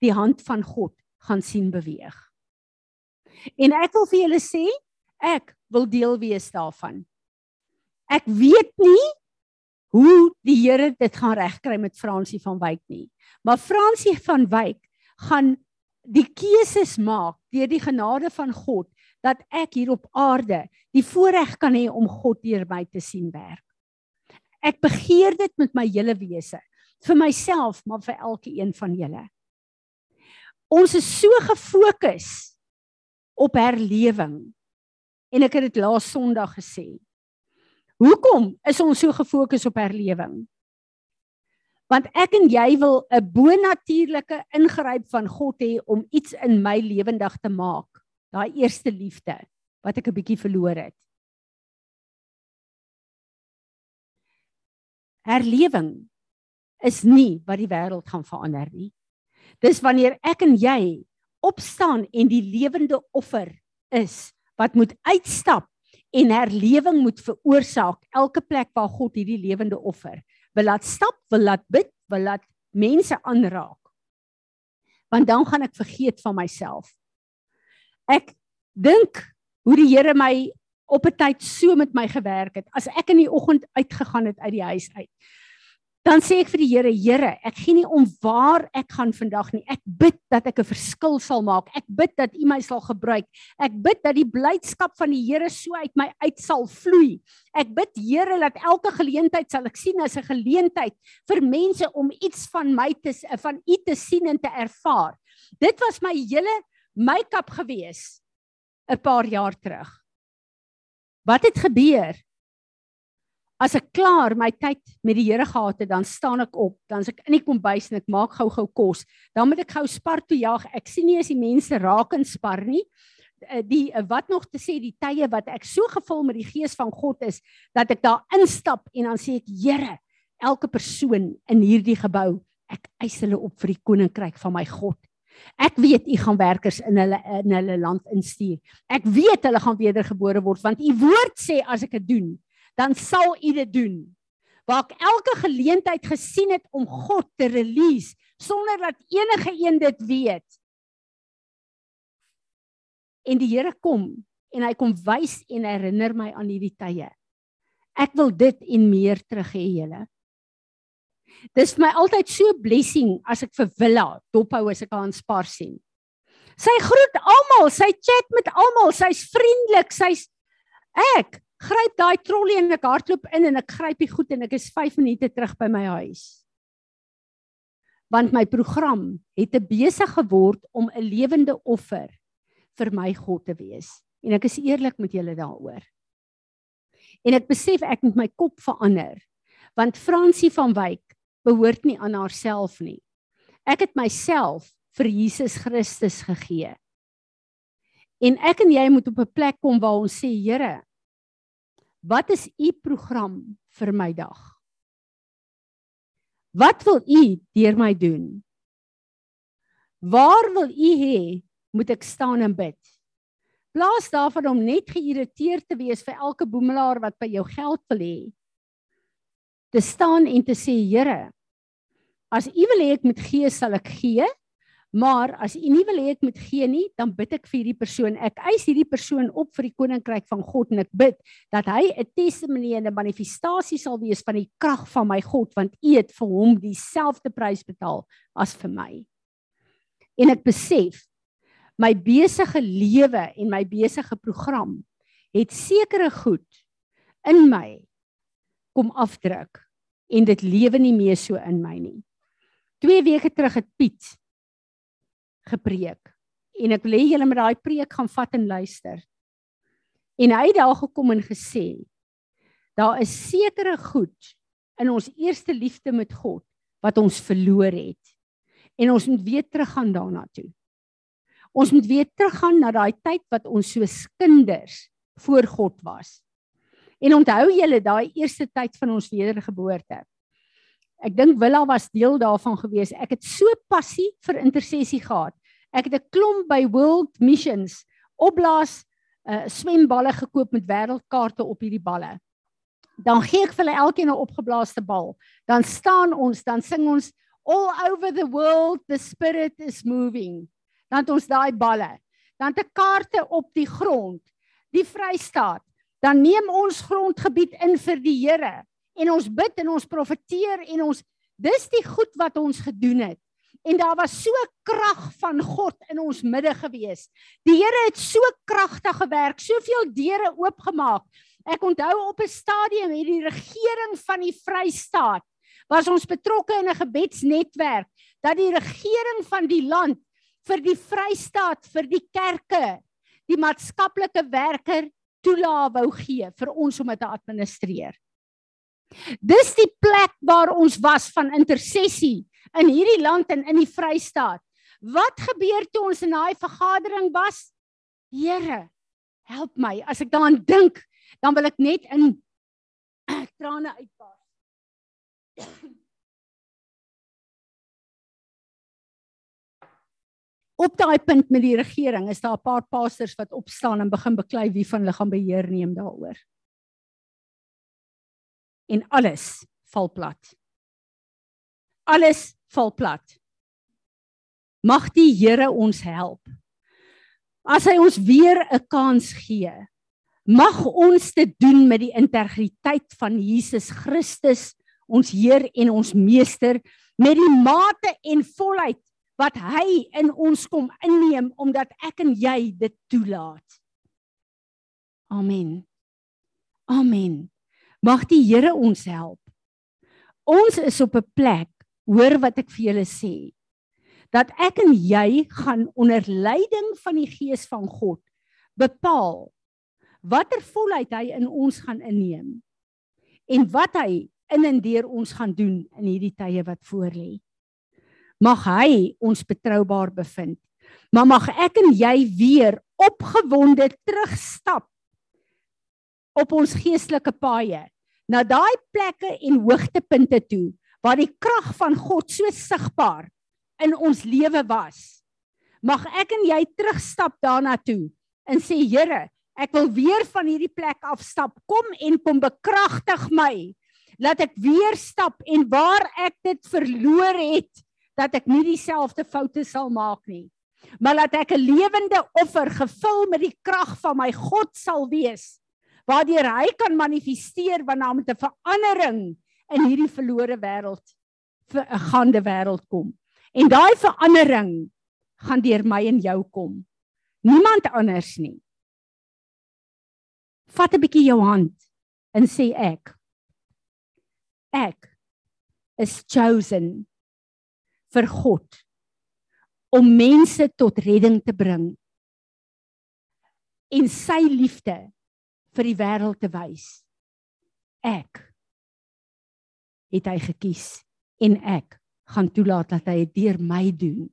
die hand van God gaan sien beweeg. En ek wil vir julle sê, ek wil deel wees daarvan. Ek weet nie hoe die Here dit gaan regkry met Fransie van Wyk nie. Maar Fransie van Wyk gaan die keuses maak deur die genade van God dat ek hier op aarde die voorreg kan hê om God deur my te sien werk. Ek begeer dit met my hele wese, vir myself, maar vir elkeen van julle. Ons is so gefokus op herlewing. En ek het dit laas Sondag gesê. Hoekom is ons so gefokus op herlewing? Want ek en jy wil 'n bonatuurlike ingryp van God hê om iets in my lewendig te maak. Daai eerste liefde wat ek 'n bietjie verloor het. Herlewing is nie wat die wêreld gaan verander nie. Dis wanneer ek en jy opstaan en die lewende offer is wat moet uitstap en herlewing moet veroorsaak elke plek waar God hierdie lewende offer wil laat stap, wil laat bid, wil laat mense aanraak. Want dan gaan ek vergeet van myself. Ek dink hoe die Here my op 'n tyd so met my gewerk het. As ek in die oggend uitgegaan het uit die huis uit, dan sê ek vir die Here, Here, ek gee nie om waar ek gaan vandag nie. Ek bid dat ek 'n verskil sal maak. Ek bid dat U my sal gebruik. Ek bid dat die blydskap van die Here so uit my uit sal vloei. Ek bid Here dat elke geleentheid sal ek sien as 'n geleentheid vir mense om iets van my te van U te sien en te ervaar. Dit was my hele make-up gewees 'n paar jaar terug. Wat het gebeur? As ek klaar my tyd met die Here gehad het, dan staan ek op, dan as ek in die kombuis en ek maak gou-gou kos, dan moet ek gou spar toe jag. Ek sien nie as die mense raak en spar nie. Eh, Die eh, wat nog te sê die tye wat ek so gevul met die gees van God is dat ek daar instap en dan sê ek Here, elke persoon in hierdie gebou, ek eis hulle op vir die koninkryk van my God. Ek weet u gaan werkers in hulle in hulle land instuur. Ek weet hulle gaan wedergebore word want u woord sê as ek dit doen, dan sal u dit doen. Waar ek elke geleentheid gesien het om God te release sonder dat enige een dit weet. En die Here kom en hy kom wys en herinner my aan hierdie tye. Ek wil dit en meer terug hê julle. Dis vir my altyd so blessing as ek vir Willa dophou as ek haar in Spar sien. Sy groet almal, sy chat met almal, sy's vriendelik, sy's ek gryp daai trollie en ek hardloop in en ek gryp die goed en ek is 5 minute terug by my huis. Want my program het 'n besig geword om 'n lewende offer vir my God te wees. En ek is eerlik met julle daaroor. En ek besef ek moet my kop verander. Want Fransie van Wyk behoort nie aan haarself nie. Ek het myself vir Jesus Christus gegee. En ek en jy moet op 'n plek kom waar ons sê, Here, wat is u program vir my dag? Wat wil u deur my doen? Waar wil u hê moet ek staan en bid? Plaas daarvan om net geïrriteerd te wees vir elke boemelaar wat by jou geld wil hê. Te staan en te sê, Here, as u wil hê ek moet gee, sal ek gee. Maar as u nie wil hê ek moet gee nie, dan bid ek vir hierdie persoon. Ek eis hierdie persoon op vir die koninkryk van God en ek bid dat hy 'n testimonie en 'n manifestasie sal wees van die krag van my God want u het vir hom dieselfde prys betaal as vir my. En ek besef my besige lewe en my besige program het sekere goed in my kom afdruk en dit lewe nie meer so in my nie. 2 weke terug het Piet gepreek en ek wil hê julle moet daai preek gaan vat en luister. En hy het daar gekom en gesê daar is sekere goed in ons eerste liefde met God wat ons verloor het. En ons moet weer teruggaan daarna toe. Ons moet weer teruggaan na daai tyd wat ons soos kinders voor God was. En onthou julle daai eerste tyd van ons wedergeboorte. Ek dink Willa was deel daarvan gewees. Ek het so passie vir intersessie gehad. Ek het 'n klomp by World Missions opblaas uh, swemballe gekoop met wêreldkaarte op hierdie balle. Dan gee ek vir hulle elkeen 'n opgeblaaste bal. Dan staan ons, dan sing ons all over the world the spirit is moving. Dan het ons daai balle. Dan te kaarte op die grond. Die Vrystaat. Dan neem ons grondgebied in vir die Here en ons bid en ons profeteer en ons dis die goed wat ons gedoen het. En daar was so krag van God in ons midde gewees. Die Here het so kragtig gewerk, soveel deure oopgemaak. Ek onthou op 'n stadium het die regering van die Vrystaat was ons betrokke in 'n gebedsnetwerk dat die regering van die land vir die Vrystaat, vir die kerke, die maatskaplike werker toelaat wou gee vir ons om dit te administreer. Dis die plek waar ons was van intersessie in hierdie land en in die Vrystaat. Wat gebeur toe ons in daai vergadering was? Here, help my. As ek daaraan dink, dan wil ek net in [CLEARS THROAT] trane uitbars. Op daai punt met die regering is daar 'n paar pastors wat opstaan en begin beklei wie van hulle gaan beheer neem daaroor. En alles val plat. Alles val plat. Mag die Here ons help. As hy ons weer 'n kans gee, mag ons dit doen met die integriteit van Jesus Christus, ons Heer en ons Meester, met die mate en volheid wat hy in ons kom inneem omdat ek en jy dit toelaat. Amen. Amen. Mag die Here ons help. Ons is op 'n plek, hoor wat ek vir julle sê, dat ek en jy gaan onder leiding van die Gees van God bepaal watter volheid hy in ons gaan inneem en wat hy in en deur ons gaan doen in hierdie tye wat voorlê. Mag hy ons betroubaar bevind. Maar mag ek en jy weer opgewonde terugstap op ons geestelike paaie na daai plekke en hoogtepunte toe waar die krag van God so sigbaar in ons lewe was. Mag ek en jy terugstap daarna toe en sê Here, ek wil weer van hierdie plek afstap. Kom en kom bekragtig my. Laat ek weer stap en waar ek dit verloor het, dat ek nie dieselfde foute sal maak nie. Maar laat ek 'n lewende offer gevul met die krag van my God sal wees waardeur hy kan manifesteer wanneer met 'n verandering in hierdie verlore wêreld vir 'n gaande wêreld kom. En daai verandering gaan deur my en jou kom. Niemand anders nie. Vat 'n bietjie jou hand en sê ek ek is chosen vir God om mense tot redding te bring en sy liefde vir die wêreld te wys. Ek het hy gekies en ek gaan toelaat dat hy dit deur my doen.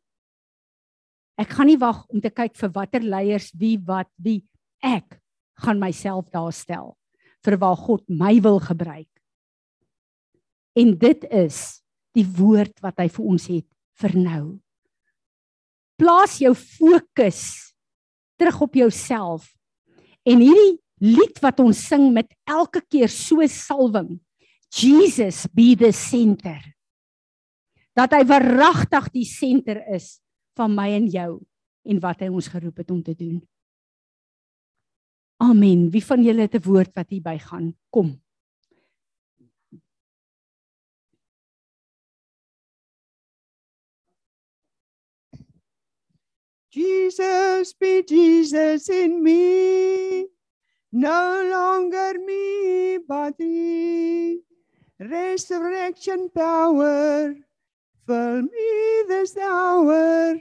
Ek gaan nie wag om te kyk vir watter leiers wie wat wie ek gaan myself daar stel vir waar God my wil gebruik. En dit is die woord wat hy vir ons het vir nou. Plaas jou fokus terug op jouself. En hierdie lied wat ons sing met elke keer so salwing. Jesus be the center. Dat hy verragtig die senter is van my en jou en wat hy ons geroep het om te doen. Amen. Wie van julle het 'n woord wat hierby gaan? Kom. Jesus be Jesus in me. No longer me, but thee. Resurrection power, fill me this hour.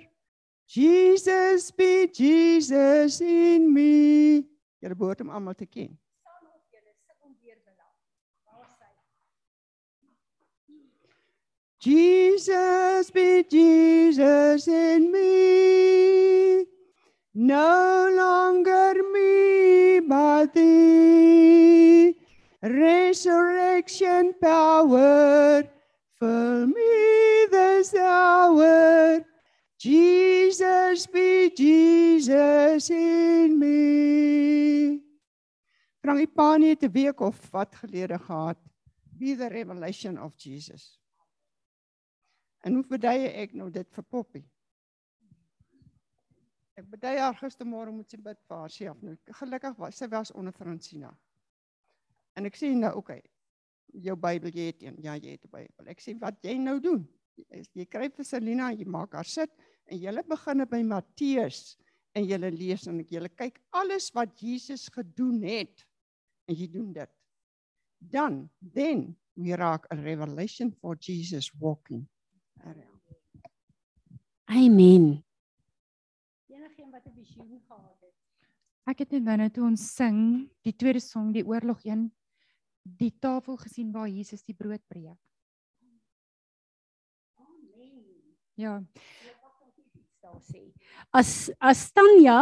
Jesus be Jesus in me. Julle behoort hom almal te ken. Jesus be Jesus in me. No longer me, but thee. Resurrection power, fill me this hour. Jesus be Jesus in me. Frankie Pani het 'n week of wat gelede gehad. Be the revelation of Jesus. En hoe verdie ek nou dit vir Poppy? Ek bedui haar gistermôre moet sy bid vir haar self nou. Gelukkig was sy was onder Francina. En ek sê nou, okay, jou Bybel jy het een. Ja, jy het 'n Bybel. Ek sê wat jy nou? Jy, jy kry vir Selina, jy maak haar sit en jy begin by Matteus en jy lees en jy kyk alles wat Jesus gedoen het en jy doen dit. Dan then we raak a revelation for Jesus walking around. Amen. Enigeen wat 'n visioen gehad het. Ek het net nou net toe ons sing die tweede song die oorlog een die tafel gesien waar Jesus die brood breek. Ja, daar sê. As as Tanya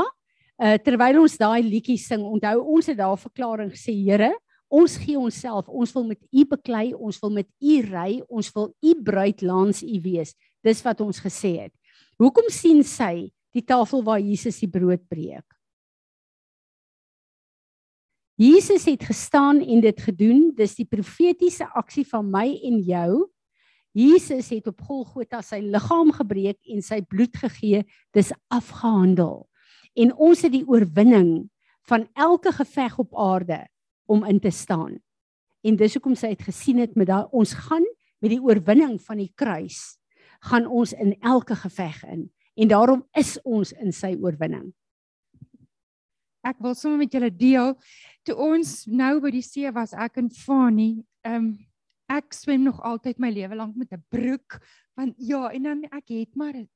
uh, terwyl ons daai liedjie sing, onthou ons het daar verklaring gesê, Here, ons gee onsself, ons wil met U beklei, ons wil met U ry, ons wil U bruid langs U wees. Dis wat ons gesê het. Hoekom sien sy die tafel waar Jesus die brood breek. Jesus het gestaan en dit gedoen. Dis die profetiese aksie van my en jou. Jesus het op Golgotha sy liggaam gebreek en sy bloed gegee. Dis afgehandel. En ons het die oorwinning van elke geveg op aarde om in te staan. En dis hoekom sy het gesien het met daai ons gaan met die oorwinning van die kruis gaan ons in elke geveg in en daarom is ons in sy oorwinning. Ek wil sommer met julle deel toe ons nou by die see was ek en Fani, ehm um, ek swem nog altyd my lewe lank met 'n broek want ja en dan ek het maar 'n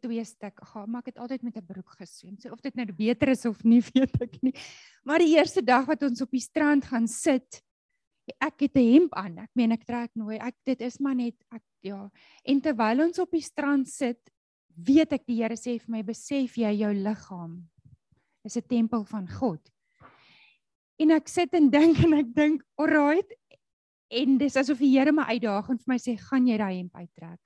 twee stuk gehad, maar ek het altyd met 'n broek geswem. So of dit nou beter is of nie, [LAUGHS] weet ek nie. Maar die eerste dag wat ons op die strand gaan sit, ek het 'n hemp aan. Ek meen ek trek nooit. Ek dit is maar net ek ja. En terwyl ons op die strand sit, weet ek die Here sê vir my, besef jy jou liggaam is 'n tempel van God. En ek sit en [LAUGHS] dink en ek dink, alright. En dis asof die Here my uitdaag en vir my sê, "Gaan jy daai hemp uittrek?"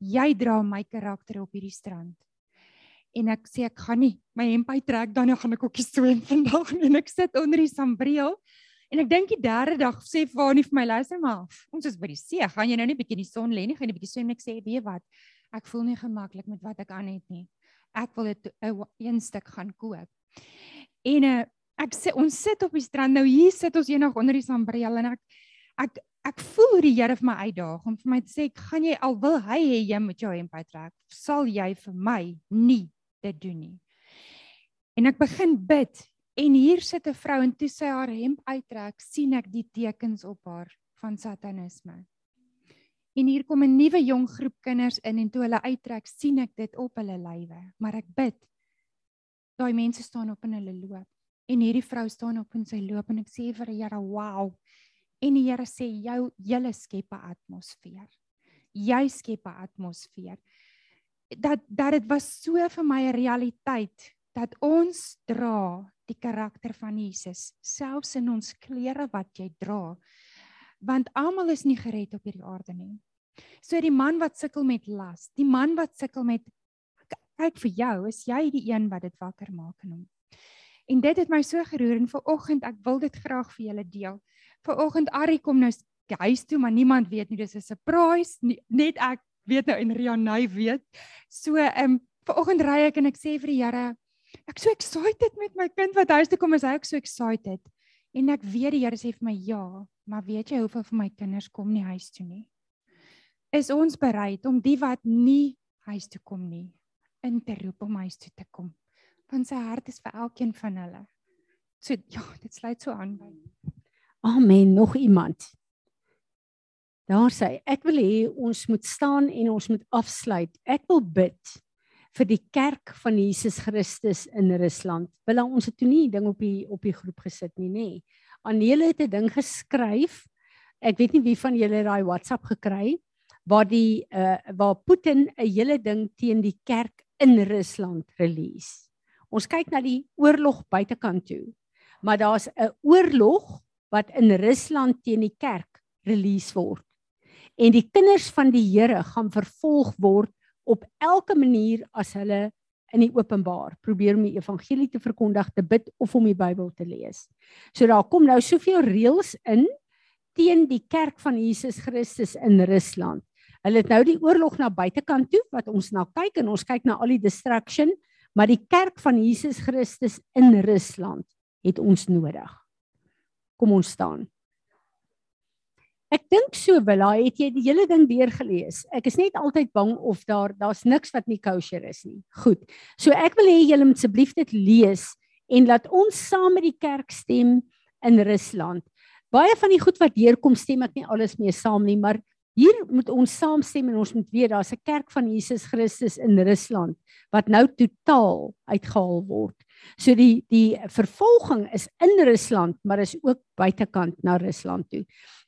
Jy dra my karakter op hierdie strand. En ek sê ek gaan nie my hemp uittrek dan gaan ek ook nie swem vandag nie. [LAUGHS] En ek sit onder die sambreel en ek dink die derde dag sê Fani vir my luister maar, ons is by die see. Gaan jy nou nie bietjie in die son lê nie? Gaan jy bietjie swem? Ek sê, "Weet wat? Ek voel nie gemaklik met wat ek aan het nie." ek wil dit 'n een stuk gaan koop. En uh, ek sê ons sit op die strand nou hier sit ons eendag onder die sambreel en ek ek ek voel hoe die Here vir my uitdaag om vir my te sê ek gaan jy al wil hy hê jy moet jou hemp uittrek sal jy vir my nie dit doen nie. En ek begin bid en hier sit 'n vrou en toe sy haar hemp uittrek sien ek die tekens op haar van satanisme. En hier kom 'n nuwe jong groep kinders in en toe hulle uittrek, sien ek dit op hulle lywe, maar ek bid. Daai mense staan op en hulle loop. En hierdie vrou staan op en sy loop en ek sê vir die Here, "Wow." En die Here sê, "Jou julle skep 'n atmosfeer. Jy skep 'n atmosfeer." Dat dat dit was so vir my 'n realiteit dat ons dra die karakter van Jesus selfs in ons klere wat jy dra want almal is nie gered op hierdie aarde nie. So die man wat sukkel met las, die man wat sukkel met kyk vir jou, is jy die een wat dit wakker maak in hom. En dit het my so geroer en vanoggend ek wil dit graag vir julle deel. Vanoggend Ari kom nou huis toe, maar niemand weet nie dis 'n surprise, nie, net ek weet nou en Rianey weet. So ehm um, vanoggend ry ek en ek sê vir die Here, ek so excited met my kind wat huis toe kom, is hy ook so excited. En ek weet die Here sê vir my ja, maar weet jy hoeveel van my kinders kom nie huis toe nie? Is ons bereid om die wat nie huis toe kom nie in te roep om huis toe te kom? Want sy hart is vir elkeen van hulle. So ja, dit sluit so aan by. Amen. Nog iemand? Daar sê ek wil hê ons moet staan en ons moet afsluit. Ek wil bid vir die kerk van Jesus Christus in Rusland. Wil ons het toe nie ding op die op die groep gesit nie, nê. Anele het 'n ding geskryf. Ek weet nie wie van julle daai WhatsApp gekry waar die uh waar Putin 'n hele ding teen die kerk in Rusland release. Ons kyk na die oorlog buitekant toe. Maar daar's 'n oorlog wat in Rusland teen die kerk release word. En die kinders van die Here gaan vervolg word op elke manier as hulle in die openbaar probeer om die evangelie te verkondig, te bid of om die Bybel te lees. So daar kom nou soveel reëls in teen die kerk van Jesus Christus in Rusland. Hulle het nou die oorlog na buitekant toe wat ons na kyk en ons kyk na al die distraction, maar die kerk van Jesus Christus in Rusland het ons nodig. Kom ons staan. Ek dink so Willa, het jy die hele ding deurgelees? Ek is net altyd bang of daar daar's niks wat nie kosher is nie. Goed. So ek wil hê julle moet asseblief dit lees en laat ons saam met die kerk stem in Rusland. Baie van die goed wat deurkom stem ek nie alles mee saam nie, maar hier moet ons saamstem en ons moet weet daar's 'n kerk van Jesus Christus in Rusland wat nou totaal uitgehaal word. So die die vervolging is in Rusland, maar is ook buitekant na Rusland toe.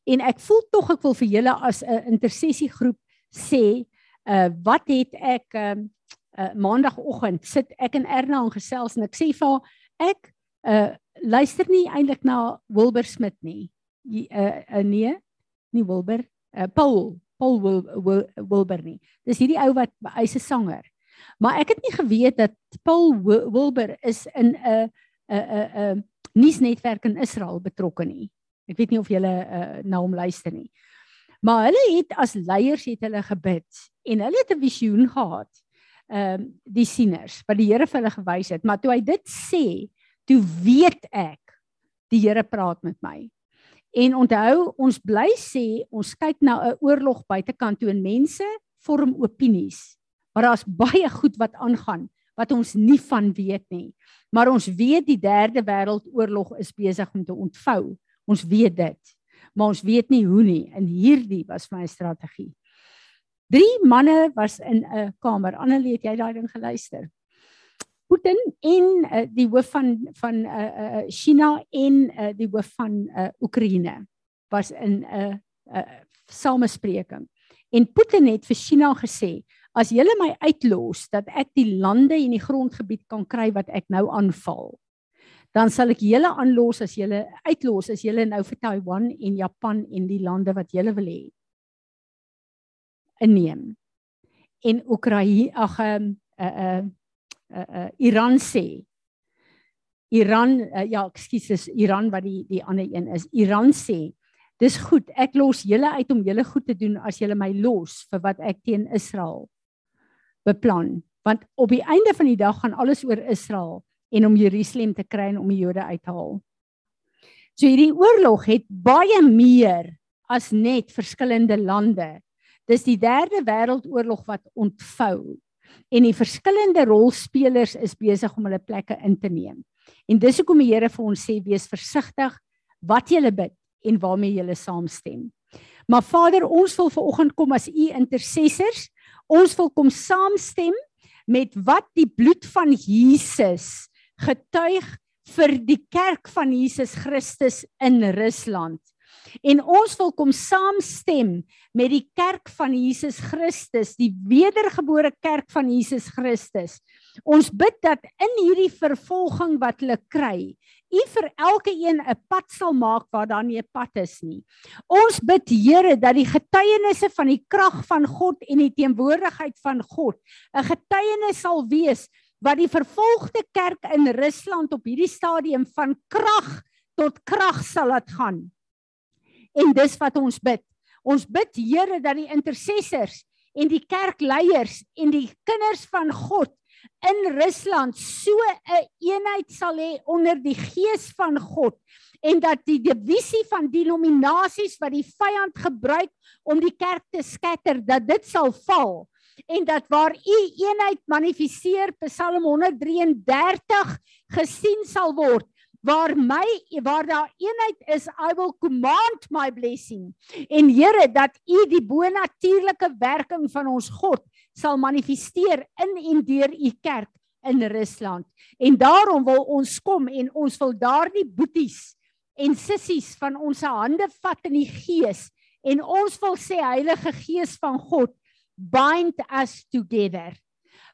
En ek voel tog ek wil vir julle as 'n intersessiegroep sê, uh wat het ek um uh, uh maandagooggend sit ek en Erna en gesels en ek sê vir haar ek uh luister nie eintlik na Wilber Smit nie. Uh, uh nee, nie Wilber, uh Paul, Paul Wil, Wil, Wilber nie. Dis hierdie ou wat hy's 'n sanger. Maar ek het nie geweet dat Paul Wi- Wilber is in 'n 'n 'n 'n nuusnetwerk in Israel betrokke nie. Ek weet nie of julle uh, na hom luister nie. Maar hulle het as leiers het hulle gebid en hulle het 'n visioen gehad. Ehm um, die sieners wat die Here vir hulle gewys het, maar toe hy dit sê, toe weet ek die Here praat met my. En onthou, ons bly sê ons kyk na 'n oorlog buitekant toe en mense vorm opinies. Maar daar's baie goed wat aangaan wat ons nie van weet nie. Maar ons weet die derde wêreldoorlog is besig om te ontvou. Ons weet dit. Maar ons weet nie hoe nie. En hierdie was my strategie. Drie manne was in 'n kamer. Annelie, het jy daai ding geluister? Putin en uh, die hoof van van uh, uh, China en uh, die hoof van uh, Oekraïne was in 'n uh, uh, samespreking. En Putin het vir China gesê, as julle my uitlos dat ek die lande en die grondgebied kan kry wat ek nou aanval, dan sal ek julle aanlos as julle uitlos as julle nou vir Taiwan en Japan en die lande wat julle wil hê inneem. En Oekraïne ag ehm uh, uh, uh, uh, Iran sê Iran uh, ja, ekskuus, is Iran wat die die ander een is. Iran sê dis goed, ek los julle uit om julle goed te doen as julle my los vir wat ek teen Israel beplan. Want op die einde van die dag gaan alles oor Israel en om Jerusalem te kry en om die Jode uit te haal. So hierdie oorlog het baie meer as net verskillende lande. Dis die derde wêreldoorlog wat ontvou en die verskillende rolspelers is besig om hulle plekke in te neem. En dis hoekom die Here vir ons sê wees versigtig wat jy bid en waarmee jy saamstem. Maar Vader, ons wil ver oggend kom as u intercessors. Ons wil kom saamstem met wat die bloed van Jesus getuig vir die kerk van Jesus Christus in Rusland. En ons wil kom saamstem met die kerk van Jesus Christus, die wedergebore kerk van Jesus Christus. Ons bid dat in hierdie vervolging wat hulle kry, U vir elke een 'n pad sal maak waar daar nie 'n pad is nie. Ons bid Here dat die getuienisse van die krag van God en die teenwoordigheid van God 'n getuienis sal wees wat die vervolgde kerk in Rusland op hierdie stadium van krag tot krag sal laat gaan. En dis wat ons bid. Ons bid Here dat die intercessors en die kerkleiers en die kinders van God in Rusland so 'n eenheid sal hê onder die gees van God en dat die divisie van denominasies wat die vyand gebruik om die kerk te skatter dat dit sal val en dat waar u eenheid manifesteer Psalm 133 gesien sal word waar my waar daar eenheid is I will command my blessing. En Here dat u die bonatuurlike werking van ons God sal manifesteer in en deur u kerk in Rusland. En daarom wil ons kom en ons wil daardie boeties en sissies van ons hande vat in die gees. En ons wil sê Heilige Gees van God bind us together.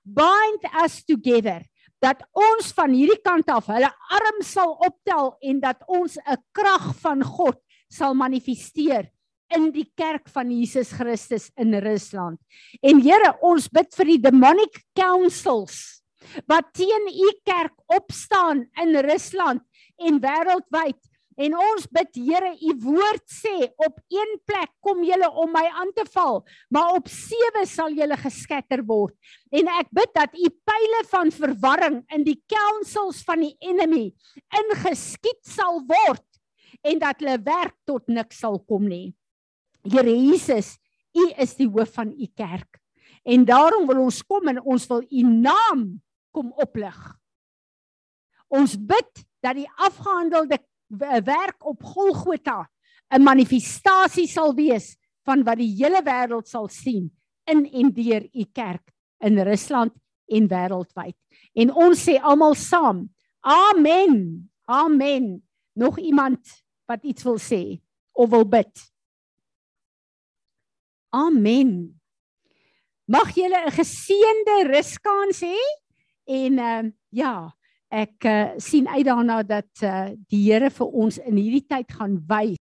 Bind us together dat ons van hierdie kant af hulle arm sal optel en dat ons 'n krag van God sal manifesteer in die kerk van Jesus Christus in Rusland. En Here, ons bid vir die demonic councils wat teen u kerk opstaan in Rusland en wêreldwyd En ons bid Here, u woord sê op een plek kom julle om my aan te val, maar op sewe sal julle geskatter word. En ek bid dat u pile van verwarring in die councils van die enemy ingeskiet sal word en dat hulle werk tot niks sal kom nie. Here Jesus, u is die hoof van u kerk. En daarom wil ons kom en ons wil u naam kom oplig. Ons bid dat die afgehandelde werk op Golgotha 'n manifestasie sal wees van wat die hele wêreld sal sien in en deur u kerk in Rusland en wêreldwyd. En ons sê almal saam: Amen. Amen. Nog iemand wat iets wil sê of wil bid? Amen. Mag julle 'n geseënde ruskans hê en ehm uh, ja, ek uh, sien uit daarna dat uh, die Here vir ons in hierdie tyd gaan wys